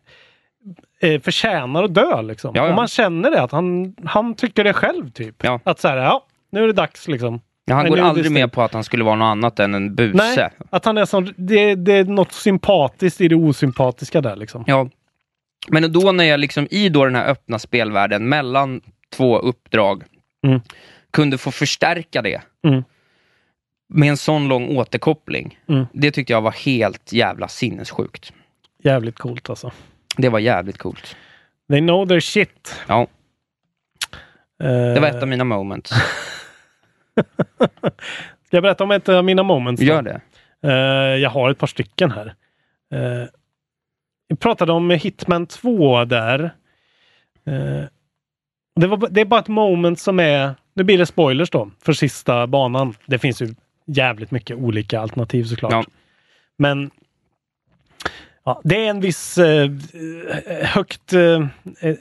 eh, förtjänar att dö liksom. Ja, ja. Och man känner det, att han, han tycker det själv typ. Ja. Att så här, ja, nu är det dags liksom. Ja, han Men går aldrig med på att han skulle vara något annat än en buse. Nej, att han är sån, det, det är något sympatiskt i det osympatiska där liksom. Ja. Men då när jag liksom i då den här öppna spelvärlden mellan två uppdrag Mm. kunde få förstärka det Mm. med en sån lång återkoppling. Mm. Det tyckte jag var helt jävla sinnessjukt. Jävligt coolt alltså. Det var jävligt coolt. They know their shit. Ja, Eh, det var ett av mina moments. Ska jag berätta om ett av mina moments? då? Gör det. Eh, jag har ett par stycken här. Uh, vi pratade om Hitman 2 där. Eh, det, var, det är bara ett moment som är... Nu blir det spoilers då för sista banan. Det finns ju jävligt mycket olika alternativ såklart. Ja. Men ja, det är en viss eh, högt... Eh,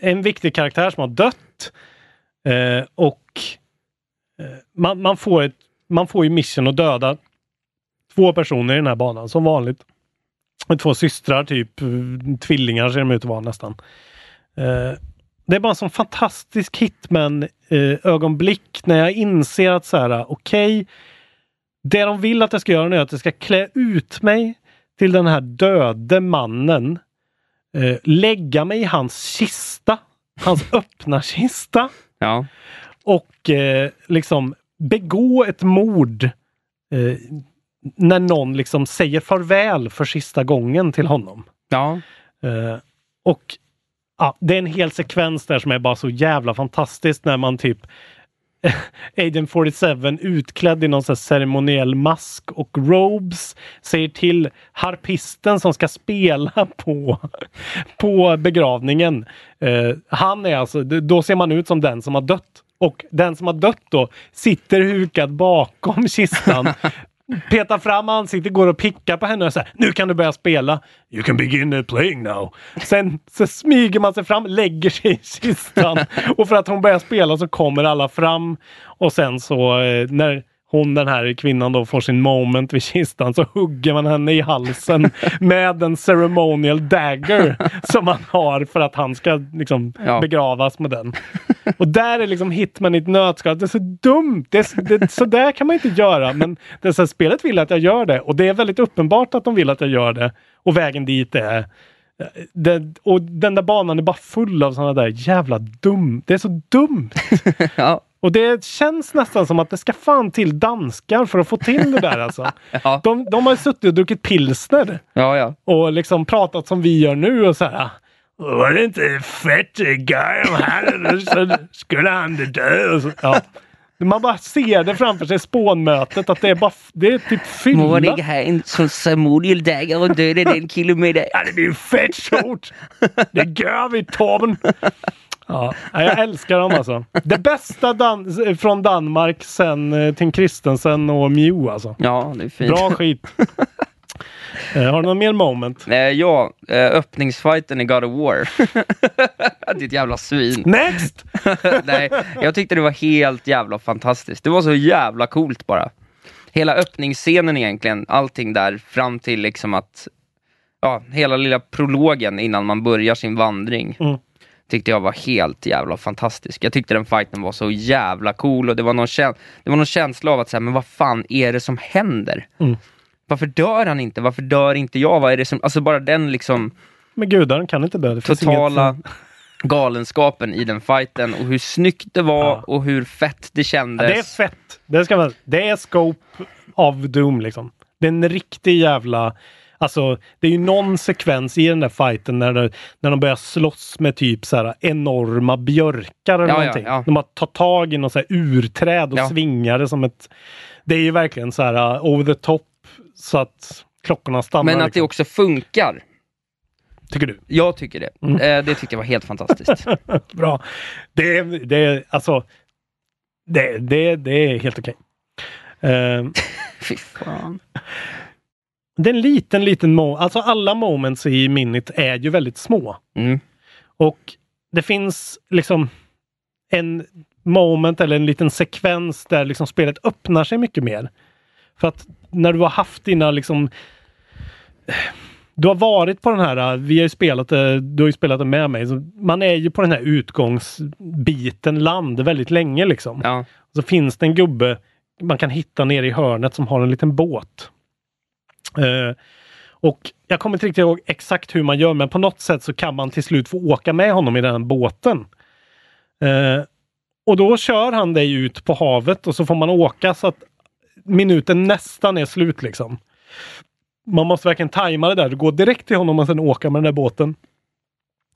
en viktig karaktär som har dött. Eh, och eh, man, man, får ett, man får ju mission att döda två personer i den här banan som vanligt. Två systrar, typ eh, tvillingar ser de ut att vara nästan. Det är bara en sån fantastisk hitman eh, när jag inser att så här, okej, det de vill att jag ska göra nu är att jag ska klä ut mig till den här döde mannen. Eh, lägga mig i hans kista, hans öppna kista Ja. och eh, liksom begå ett mord eh, när någon liksom säger farväl för sista gången till honom. Ja. Eh, och ja, det är en hel sekvens där som är bara så jävla fantastiskt när man typ Agent 47 utklädd i någon sån här ceremoniell mask och robes säger till harpisten som ska spela på, på begravningen. Eh, han är alltså, då ser man ut som den som har dött. Och den som har dött då sitter hukad bakom kistan. petar fram ansiktet, går och pickar på henne och säger nu kan du börja spela. You can begin playing now. Sen så smyger man sig fram, lägger sig i kistan och för att hon börjar spela så kommer alla fram och sen så eh, när hon den här kvinnan då får sin moment vid kistan så hugger man henne i halsen med en ceremonial dagger som man har för att han ska liksom Ja. begravas med den. Och där är liksom Hitman i ett nötskal. Det är så dumt! Det är, det, så där kan man inte göra. Men det här, spelet vill att jag gör det och det är väldigt uppenbart att de vill att jag gör det. Och vägen dit är det, och den där banan är bara full av sådana där jävla dum. Det är så dumt! Ja. Och det känns nästan som att det ska fan till danskar för att få till det där alltså. Ja. De, de har suttit och druckit pilsner Ja, ja. och liksom pratat som vi gör nu och så här. Var det inte fett guy om här så skulle han dö. Ja. Man bara ser det framför sig, spånmötet, att det är bara det är typ fylla. ha en sån ceremonial dagger och döda den kilometer? Ja, det blir ju fett stort! Det gör vi Torben! Ja, jag älskar dem alltså. Det bästa dan- från Danmark sen eh, Tim Christensen och Mew alltså. Ja, det är fint. Bra skit. Eh, har du någon mer moment? Eh, ja, eh, öppningsfighten i God of War. Ditt jävla svin. Next! Nej, jag tyckte det var helt jävla fantastiskt. Det var så jävla coolt bara. Hela öppningsscenen egentligen, allting där fram till liksom att, ja, hela lilla prologen innan man börjar sin vandring. Mm. Tyckte jag var helt jävla fantastisk. Jag tyckte den fighten var så jävla cool och det var någon, kä- det var någon känsla av att säga, men vad fan är det som händer? Mm. Varför dör han inte? Varför dör inte jag? Vad är det som, alltså bara den liksom Men gudar kan inte dö. Det totala galenskapen i den fighten och hur snyggt det var Ja. och hur fett det Ja, kändes. det är fett. Det, ska man, det är scope of doom liksom. Det är en riktig jävla... Alltså, det är ju någon sekvens i den där fighten när, det, när de börjar slåss med typ så här enorma björkar eller Ja, ja, någonting. ja. De har tagit tag i någon så här urträd och Ja. svingar det som ett... Det är ju verkligen så här uh, over the top så att klockorna stannar. Men att det liksom. också funkar. Tycker du? Jag tycker det. Mm. Eh, det tyckte jag var helt fantastiskt. Bra. Det är, det är alltså... Det, det, det är helt okej. Eh, Fy fan. Det är en liten, liten mo- Alltså alla moments i minnet är ju väldigt små. Mm. Och det finns liksom en moment eller en liten sekvens där liksom spelet öppnar sig mycket mer. För att när du har haft dina liksom du har varit på den här, vi har ju spelat det, du har ju spelat det med mig, man är ju på den här utgångsbiten land väldigt länge liksom. Ja. Så finns det en gubbe man kan hitta nere i hörnet som har en liten båt. Eh, och jag kommer inte riktigt ihåg exakt hur man gör, men på något sätt så kan man till slut få åka med honom i den båten. Eh, och då kör han dig ut på havet och så får man åka så att minuten nästan är slut liksom. Man måste verkligen tajma det där. Du går direkt till honom och sen åka med den där båten.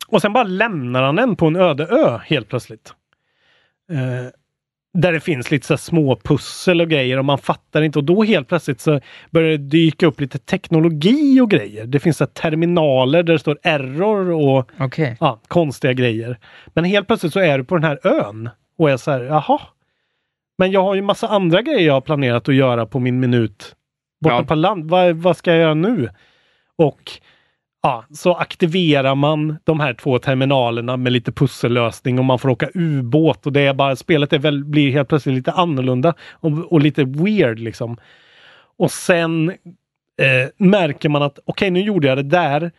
Och sen bara lämnar han en på en öde ö helt plötsligt. Eh, där det finns lite så små pussel och grejer och man fattar inte och då helt plötsligt så börjar det dyka upp lite teknologi och grejer. Det finns så terminaler där det står error och Okej. ja, konstiga grejer. Men helt plötsligt så är du på den här ön och är så här, jaha. Men jag har ju massa andra grejer jag har planerat att göra på min minut borta Ja. på land. Vad, vad ska jag göra nu? Och ja, så aktiverar man de här två terminalerna med lite pussellösning och man får åka ubåt och det är bara, spelet är väl, blir helt plötsligt lite annorlunda och, och lite weird liksom. Och sen eh, märker man att okej, nu gjorde jag det där.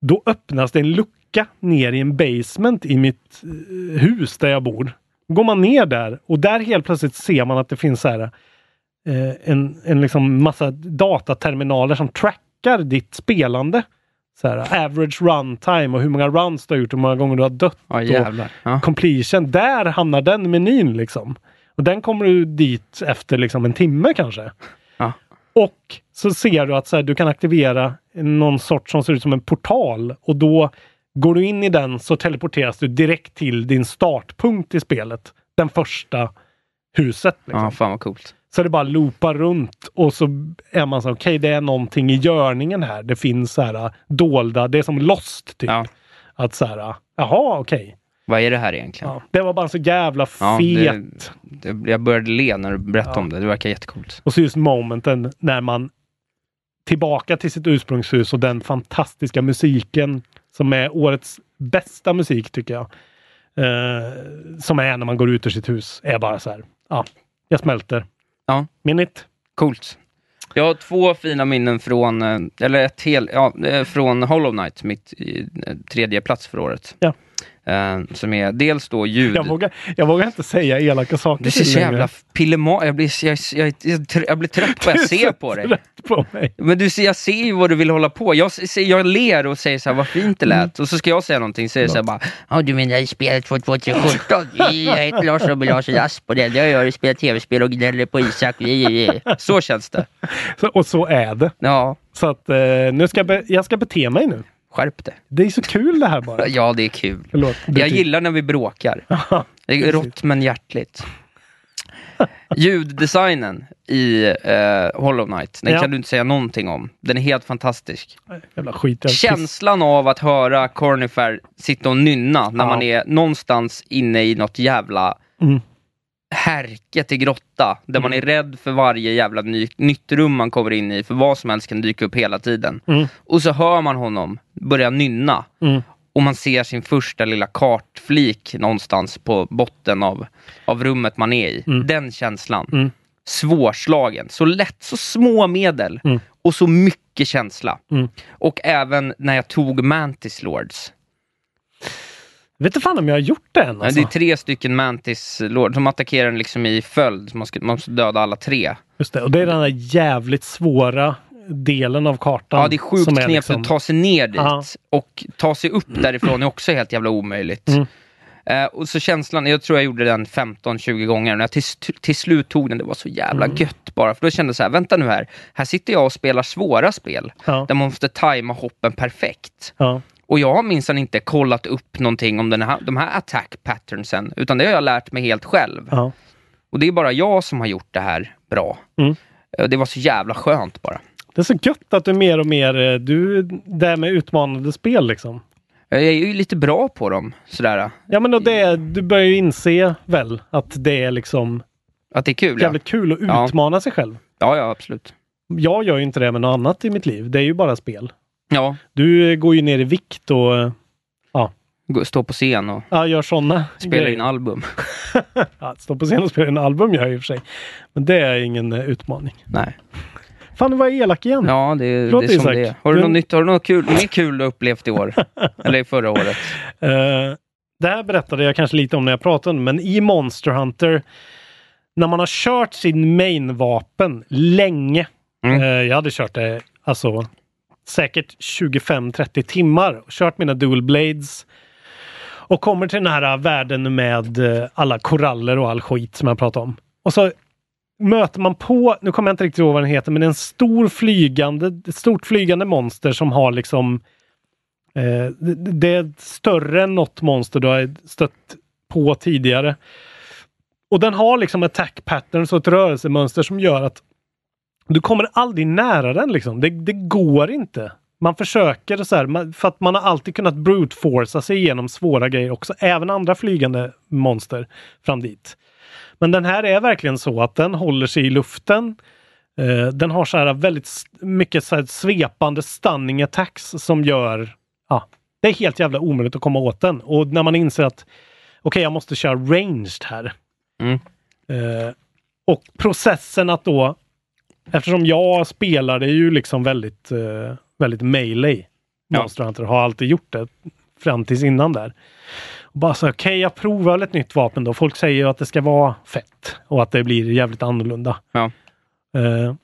Då öppnas det en lucka ner i en basement i mitt eh, hus där jag bor. Går man ner där och där helt plötsligt ser man att det finns så här, eh, en, en liksom massa dataterminaler som trackar ditt spelande. Så här, average runtime och hur många runs du har gjort och hur många gånger du har dött. Ja, jävlar. Ja. completion. Där hamnar den menyn liksom. Och den kommer du dit efter liksom en timme kanske. Ja. Och så ser du att så här, du kan aktivera någon sort som ser ut som en portal och då går du in i den så teleporteras du direkt till din startpunkt i spelet. Den första huset. Liksom. ja, fan vad coolt. Så det bara loopar runt och så är man så okej det är någonting i görningen här. Det finns så här dolda, det är som lost typ. Ja. Att så här, jaha okej. Vad är det här egentligen? Ja, det var bara så jävla Ja, fet. det, det, jag började le när du berättade Ja. om det. Det verkar jättecoolt. Och så just momenten när man tillbaka till sitt ursprungshus och den fantastiska musiken som är årets bästa musik tycker jag. Eh, som är när man går ut ur sitt hus. Är bara så här. Ja, jag smälter. Ja. Minnet? Coolt. Jag har två fina minnen från, eh, eller ett hel, ja, eh, från Hollow Knight, mitt eh, tredje plats för året. Ja. Eh, som är dels då ljud. Jag vågar, jag vågar inte säga elaka saker Du ser så jävla pillemar... Jag blir, jag, jag, jag, jag blir trött på att jag ser på dig. Trött på mig. Men du, ser- jag ser ju vad du vill hålla på. Jag, jag ler och säger så här, vad fint det lät. Och så ska jag säga någonting, så är det så här bara, ja du menar i spelet från 2017? Jag heter Lars Robin Larsson Asp och det enda jag gör är att spela tv-spel och gnäller på Isak. Så känns det. Så, och så är det. Ja, Så att eh, nu ska jag, be, jag ska bete mig nu. Skärp dig. Det är så kul det här bara. Ja, det är kul. Förlåt. Jag gillar när vi bråkar. Det är rått men hjärtligt. Ljuddesignen i eh, Hollow Knight, den Ja. kan du inte säga någonting om. Den är helt fantastisk. Jävla skit. Känslan av att höra Cornifer sitta och nynna när Ja. man är någonstans inne i något jävla Mm. Härke till grotta, där man är rädd för varje jävla ny, nytt rum man kommer in i, för vad som helst kan dyka upp hela tiden. Mm. Och så hör man honom börja nynna. Mm. Och man ser sin första lilla kartflik någonstans på botten av, av rummet man är i. Mm. Den känslan. Mm. Svårslagen. Så lätt, så små medel. Mm. Och så mycket känsla. Mm. Och även när jag tog Mantis Lords. Vet inte fan om jag har gjort det än. Alltså. Det är tre stycken Mantis Lords som attackerar en liksom i följd. Så Man, ska, man måste döda alla tre. Just det. Och det är den där jävligt svåra delen av kartan. Ja, det är sjukt knepigt liksom- att ta sig ner dit. Ja. Och ta sig upp därifrån är också helt jävla omöjligt. Mm. Eh, och så känslan, jag tror jag gjorde den 15-20 gånger. När jag till, till slut tog den, det var så jävla Mm. gött bara. För då kände jag så här, vänta nu här. Här sitter jag och spelar svåra spel. Ja. Där man måste tajma hoppen perfekt. Ja. Och jag har minsann inte kollat upp någonting om den här, de här attack patternsen. Utan det har jag lärt mig helt själv. Ja. Och det är bara jag som har gjort det här bra. Mm. Eh, Det var så jävla skönt bara. Det är så gött att du mer och mer, eh, du där med utmanande spel liksom. Jag är ju lite bra på dem, sådär. Ja men och det, du börjar ju inse väl att det är liksom Att det är kul, ja. jävligt kul att Ja. utmana sig själv. Ja, ja, absolut. Jag gör ju inte det med något annat i mitt liv. Det är ju bara spel. Ja, Du går ju ner i vikt och eh, gå- stå på scen och ja, gör sådana spela in album. Ja, stå på scen och spela en album gör jag i och för sig. Men det är ingen eh, utmaning. Nej. Fan, nu var jag elak igen. Ja, det, Förlåt, det är som Isak. det är. Har du Du- något nytt? Har du något kul, mer kul du upplevt i år? Eller i förra året? Eh, det här berättade jag kanske lite om när jag pratade, men i Monster Hunter när man har kört sin main-vapen länge. Mm. eh, jag hade kört det alltså säkert 25-30 timmar. och Kört mina dual blades. Och kommer till den här äh, världen med äh, alla koraller och all skit som jag pratade om. Och så möter man på, nu kommer jag inte riktigt ihåg vad den heter, men en stor flygande, ett stort flygande monster som har liksom eh, det är större än något monster du har stött på tidigare. Och den har liksom attack patterns och ett rörelsemönster som gör att du kommer aldrig nära den liksom. Det, det går inte. Man försöker så här, för att man har alltid kunnat brute forca sig igenom svåra grejer också. Även andra flygande monster fram dit. Men den här är verkligen så att den håller sig i luften. Eh, den har så här väldigt mycket så här svepande stunning attacks som gör... Ja, det är helt jävla omöjligt att komma åt den. Och när man inser att okej, jag måste köra ranged här. Mm. Eh, och processen att då, eftersom jag är ju liksom väldigt, eh, väldigt melee. Ja. Monster Hunter har alltid gjort det fram tills innan där. Och bara så okej, jag provar väl ett nytt vapen då. Folk säger ju att det ska vara fett och att det blir jävligt annorlunda. Ja. Eh,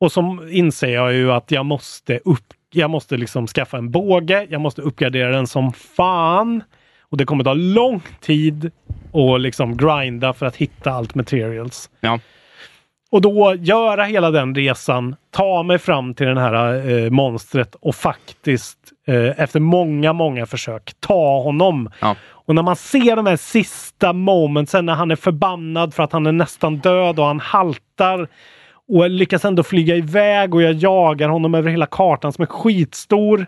och så inser jag ju att jag måste upp, jag måste liksom skaffa en båge. Jag måste uppgradera den som fan. Och det kommer ta lång tid och liksom grinda för att hitta allt materials. Ja. Och då göra hela den resan, ta mig fram till den här eh, monstret och faktiskt eh, efter många, många försök ta honom. Ja. Och när man ser de här sista momentsen när han är förbannad för att han är nästan död och han haltar och lyckas ändå flyga iväg och jag jagar honom över hela kartan som är skitstor.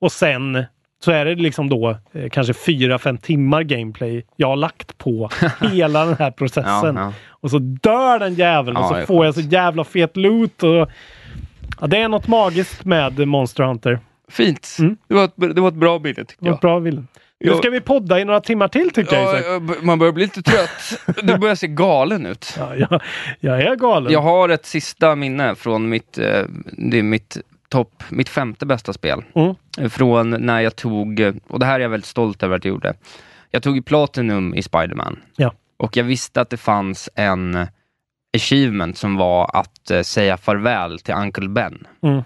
Och sen så är det liksom då eh, kanske fyra fem timmar gameplay jag har lagt på hela den här processen. Ja, ja. Och så dör den jäveln Ja, och så får jag så jävla fet loot. Och, ja, det är något magiskt med Monster Hunter. Fint. Mm. Det, var ett, det var ett bra Det var jag. bra Willem. Nu ska vi podda i några timmar till tycker jag Ja, Isak. man börjar bli lite trött. Du börjar se galen ut. Ja, jag, jag är galen. Jag har ett sista minne från mitt, eh, det är mitt topp, mitt femte bästa spel. Mm. Från när jag tog, och det här är jag väldigt stolt över att jag gjorde. Jag tog Platinum i Spiderman. Ja. Och jag visste att det fanns en achievement som var att eh, säga farväl till Uncle Ben. Mm.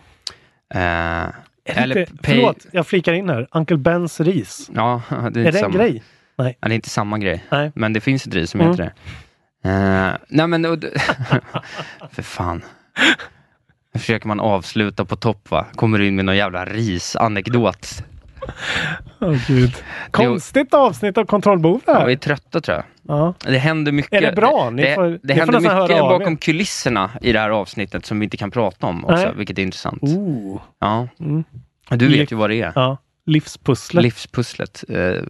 Eh, eller det pay- förlåt, jag flikar in här. Uncle Bens ris. Ja, det är, Är inte det en samma. grej? Nej. Ja, det är inte samma grej. Nej. Men det finns ett ris som Mm. heter det. Eh, nej men, för fan. Nu försöker man avsluta på topp va? Kommer in med någon jävla risanekdot. Åh gud. Konstigt avsnitt av Kontrollbehov det Ja, vi är trötta tror jag. Ja. Det händer mycket. Är det bra? Ni det får- det får händer mycket bakom er. kulisserna i det här avsnittet som vi inte kan prata om också, Nej. vilket är intressant. Oh. Ja. Mm. Du vet ju vad det är. Ja. Livspusslet. Livspusslet eh, eh,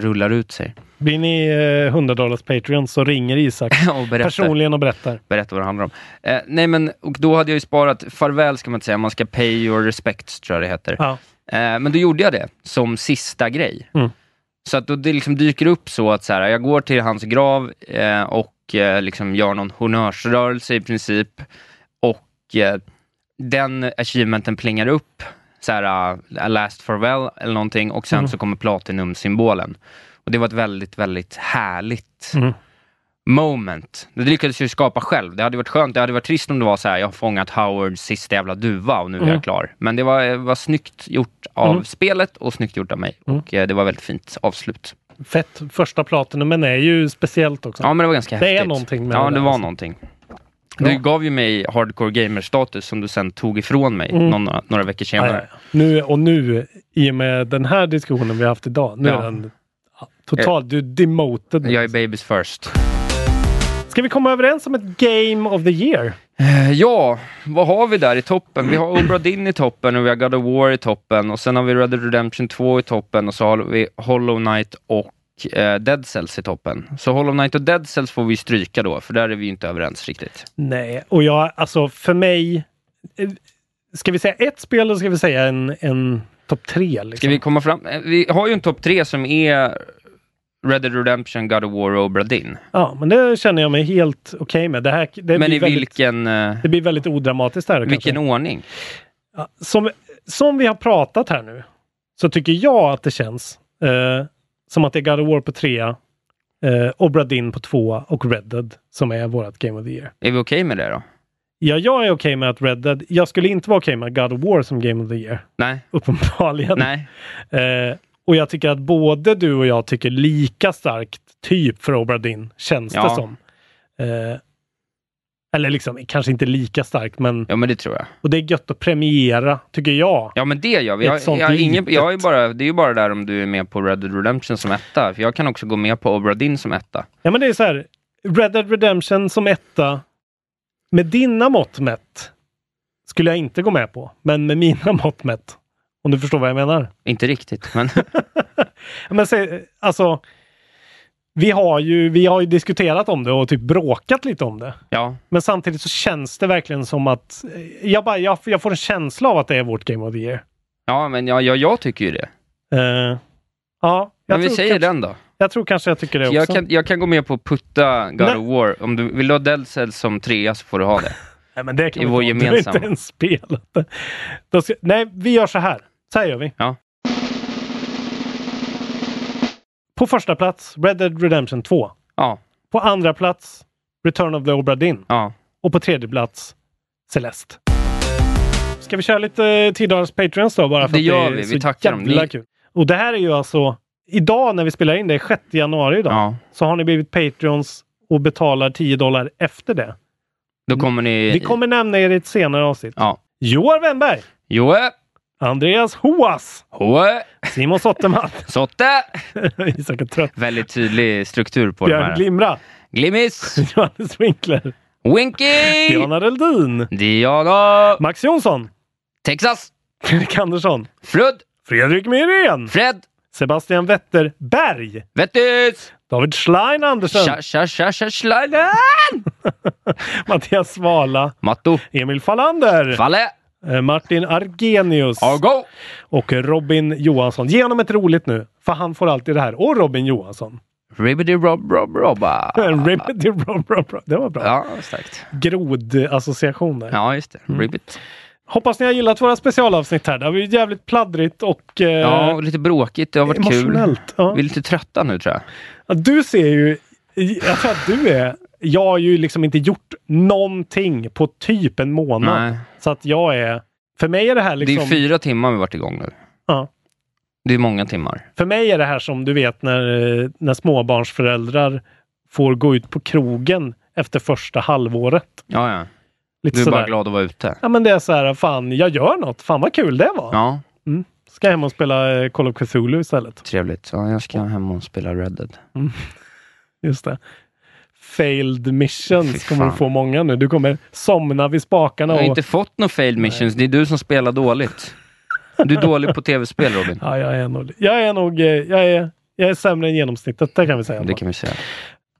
rullar ut sig. Blir ni eh, 100 dollars Patreon så ringer Isak och berättar. personligen och berättar. berätta vad det handlar om. Eh, nej men, och då hade jag ju sparat, farväl ska man inte säga, man ska pay your respects tror jag det heter. Ja. Eh, men då gjorde jag det som sista grej. Mm. Så att då det liksom dyker upp så att så här, jag går till hans grav eh, och eh, liksom gör någon honnörsrörelse i princip. Och eh, den achievementen plingar upp, så här, uh, last farewell eller någonting och sen Mm. så kommer platinum-symbolen. Och det var ett väldigt, väldigt härligt Mm. moment. Det lyckades jag ju skapa själv. Det hade varit skönt, det hade varit trist om det var så här, jag har fångat Howards sista jävla duva och nu är Mm. jag klar. Men det var, var snyggt gjort av Mm. spelet och snyggt gjort av mig. Mm. Och eh, det var väldigt fint avslut. Fett. Första Platinumen är ju speciellt också. Ja, men det var ganska Det är häftigt. någonting med Ja, det det var alltså. någonting. Bra. Du gav ju mig hardcore gamer-status som du sen tog ifrån mig Mm. några, några veckor Ja, senare. ja, ja. Nu, och nu, i och med den här diskussionen vi har haft idag, nu Ja. är den ja, totalt, du är demoted. Jag är babies first. Ska vi komma överens om ett Game of the Year? Eh, Ja, vad har vi där i toppen? Vi har Obra Dinn i toppen och vi har God of War i toppen och sen har vi Red Dead Redemption 2 i toppen och så har vi Hollow Knight och eh, Dead Cells i toppen. Så Hollow Knight och Dead Cells får vi stryka då, för där är vi inte överens riktigt. Nej, och jag, alltså för mig, eh, ska vi säga ett spel eller ska vi säga en, en topp tre? Liksom? Ska vi komma fram? eh, Vi har ju en topp tre som är Red Dead Redemption, God of War och Obra Dinn. Ja, men det känner jag mig helt okej med. Det här, det Men i väldigt, vilken, eh, det blir väldigt odramatiskt här. vilken kanske. ordning? Ja, som, som vi har pratat här nu, så tycker jag att det känns eh, som att det är God of War på trea, eh, Obra Dinn på tvåa och Red Dead som är vårt Game of the Year. Är vi okej med det då? Ja, jag är okej med att Red Dead, jag skulle inte vara okej med God of War som Game of the Year. Nej. Uppenbarligen. Nej. Eh, och jag tycker att både du och jag tycker lika starkt typ för Obra Dinn, känns Ja. det som. Eh, eller liksom, kanske inte lika starkt, men... Ja, men det tror jag. Och det är gött att premiera, tycker jag. Ja men det gör vi. Jag, jag, har ingen, jag är bara, det är ju bara där om du är med på Red Dead Redemption som etta. För jag kan också gå med på Obra Dinn som etta. Ja, men det är så här. Red Dead Redemption som etta. Med dina mått mätt skulle jag inte gå med på. Men med mina mått mätt. Om du förstår vad jag menar. Inte riktigt, men Men säg, alltså. Vi har, ju, vi har ju diskuterat om det och typ bråkat lite om det. ja. Men samtidigt så känns det verkligen som att jag, bara, jag, jag får en känsla av att det är vårt Game of the Year. Ja, men ja, ja, jag tycker ju det. Eh, ja, jag Men vi säger kanske, den då. Jag tror kanske jag tycker det också. Jag kan, jag kan gå med på att putta God Nej. of War. Om du vill ha Dead Cells som trea så får du ha det. Nej, men det kan i vi vår gemensamma. Det är inte ens spelat. Ska, nej, vi gör så här. Så här gör vi. Ja. På första plats Red Dead Redemption 2. Ja, På andra plats Return of the Obra Dinn. ja. Och på tredje plats Celeste. Ska vi köra lite 10 dollars Patreons då? Bara för Det att gör det är vi. Vi tackar dem. kul. Och det här är ju alltså idag när vi spelar in det, är 6 januari idag. ja. Så har ni blivit Patreons och betalar 10 dollar efter det. Då kommer ni... Vi kommer nämna er i ett senare avsnitt. Ja. Joar Wennberg, Joe, Andreas Hoas, Hoe, Simon Sotterman, Sotte. Isak är trött, Väldigt tydlig struktur på de Björn här. Glimra, Glimmis, Johannes Winkler, Winky, Diana Reldin, Diana, Max Jonsson, Texas, Fredrik Andersson, Frudd, Fredrik Myrén, Fred, Sebastian Wetterberg, Vettis, David Schlein Andersen, Tja, tja, tja, tja, Schleiden, Mattias Svala, Matto, Emil Fallander, Falle, Martin Argenius och Robin Johansson. Ge honom ett roligt nu, för han får alltid det här. Och Robin Johansson. Ribbidi rob rob robba. Ribbity bro, bro, bro. Det var bra. Ja, starkt. Grodassociation där. Ja, just det. Mm. Ribbit. Hoppas ni har gillat våra specialavsnitt här. Det har varit jävligt pladdrigt och eh, Ja, och lite bråkigt. Det har varit kul. Ja. Vi är lite trötta nu tror jag. Ja, Du ser ju, jag tror att du är, jag har ju liksom inte gjort någonting på typ en månad. Nej. Så att jag är, för mig är det här liksom, Det är fyra timmar vi varit igång nu. Ja. Det är många timmar. för mig är det här som du vet när, när småbarnsföräldrar får gå ut på krogen efter första halvåret. Ja, ja. Lite Du är sådär. bara glad att vara ute. Ja men det är så här, fan jag gör något, fan vad kul det var. Ja, Ska hem och spela eh, Call of Cthulhu istället. trevligt. Ja, jag ska hem och spela Red Dead. Just det. Failed missions kommer du få många nu. Du kommer somna vid spakarna Jag har och... inte fått några failed missions. Det är du som spelar dåligt. Du är dålig på tv-spel Robin. Ja, jag är nog, jag är nog, jag är, jag är sämre än genomsnittet, det kan vi säga. Det kan vi säga.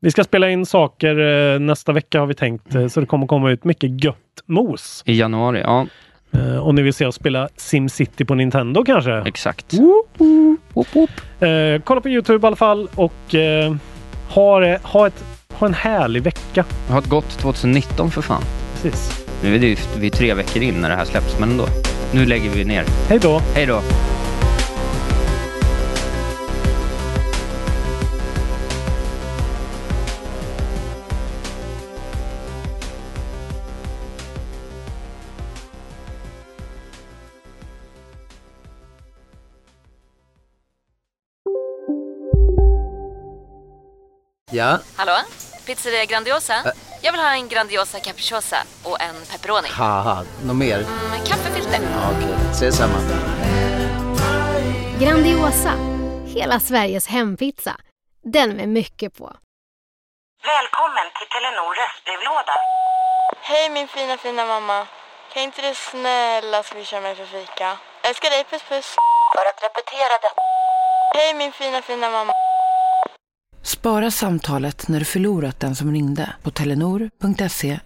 Vi ska spela in saker eh, nästa vecka har vi tänkt, eh, så det kommer komma ut mycket gött mos. I januari, ja Eh, Och ni vill se oss spela SimCity på Nintendo kanske? exakt. Woop, woop. Eh, kolla på Youtube i alla fall och ha, det- ha, ett, ha en härlig vecka. Ha ett gott 2019 för fan. Precis. Nu är det ju vi är tre veckor in när det här släpps, men ändå. Nu lägger vi ner. Hej då! Hej då! Ja, Hallå? Pizzeria Grandiosa? Jag vill ha en Grandiosa capriciosa och en pepperoni. haha, något mer? Med kaffefilter. Ja, Okej, ses samma. Grandiosa, hela Sveriges hempizza. Den med mycket på. Välkommen till Telenor röstbrevlåda. Hej min fina fina mamma. Kan inte du snälla swisha mig för fika? Älskar dig, puss puss. För att repetera detta. Hej min fina fina mamma. Spara samtalet när du förlorat den som ringde på telenor.se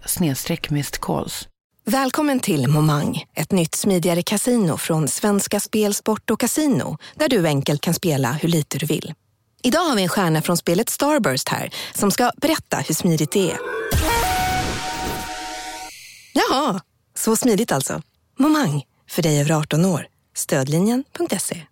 calls. Välkommen till Momang, ett nytt smidigare kasino från Svenska Spel, Sport och Casino där du enkelt kan spela hur lite du vill. Idag har vi en stjärna från spelet Starburst här som ska berätta hur smidigt det är. Jaha, så smidigt alltså. Momang, för dig över 18 år. Stödlinjen.se.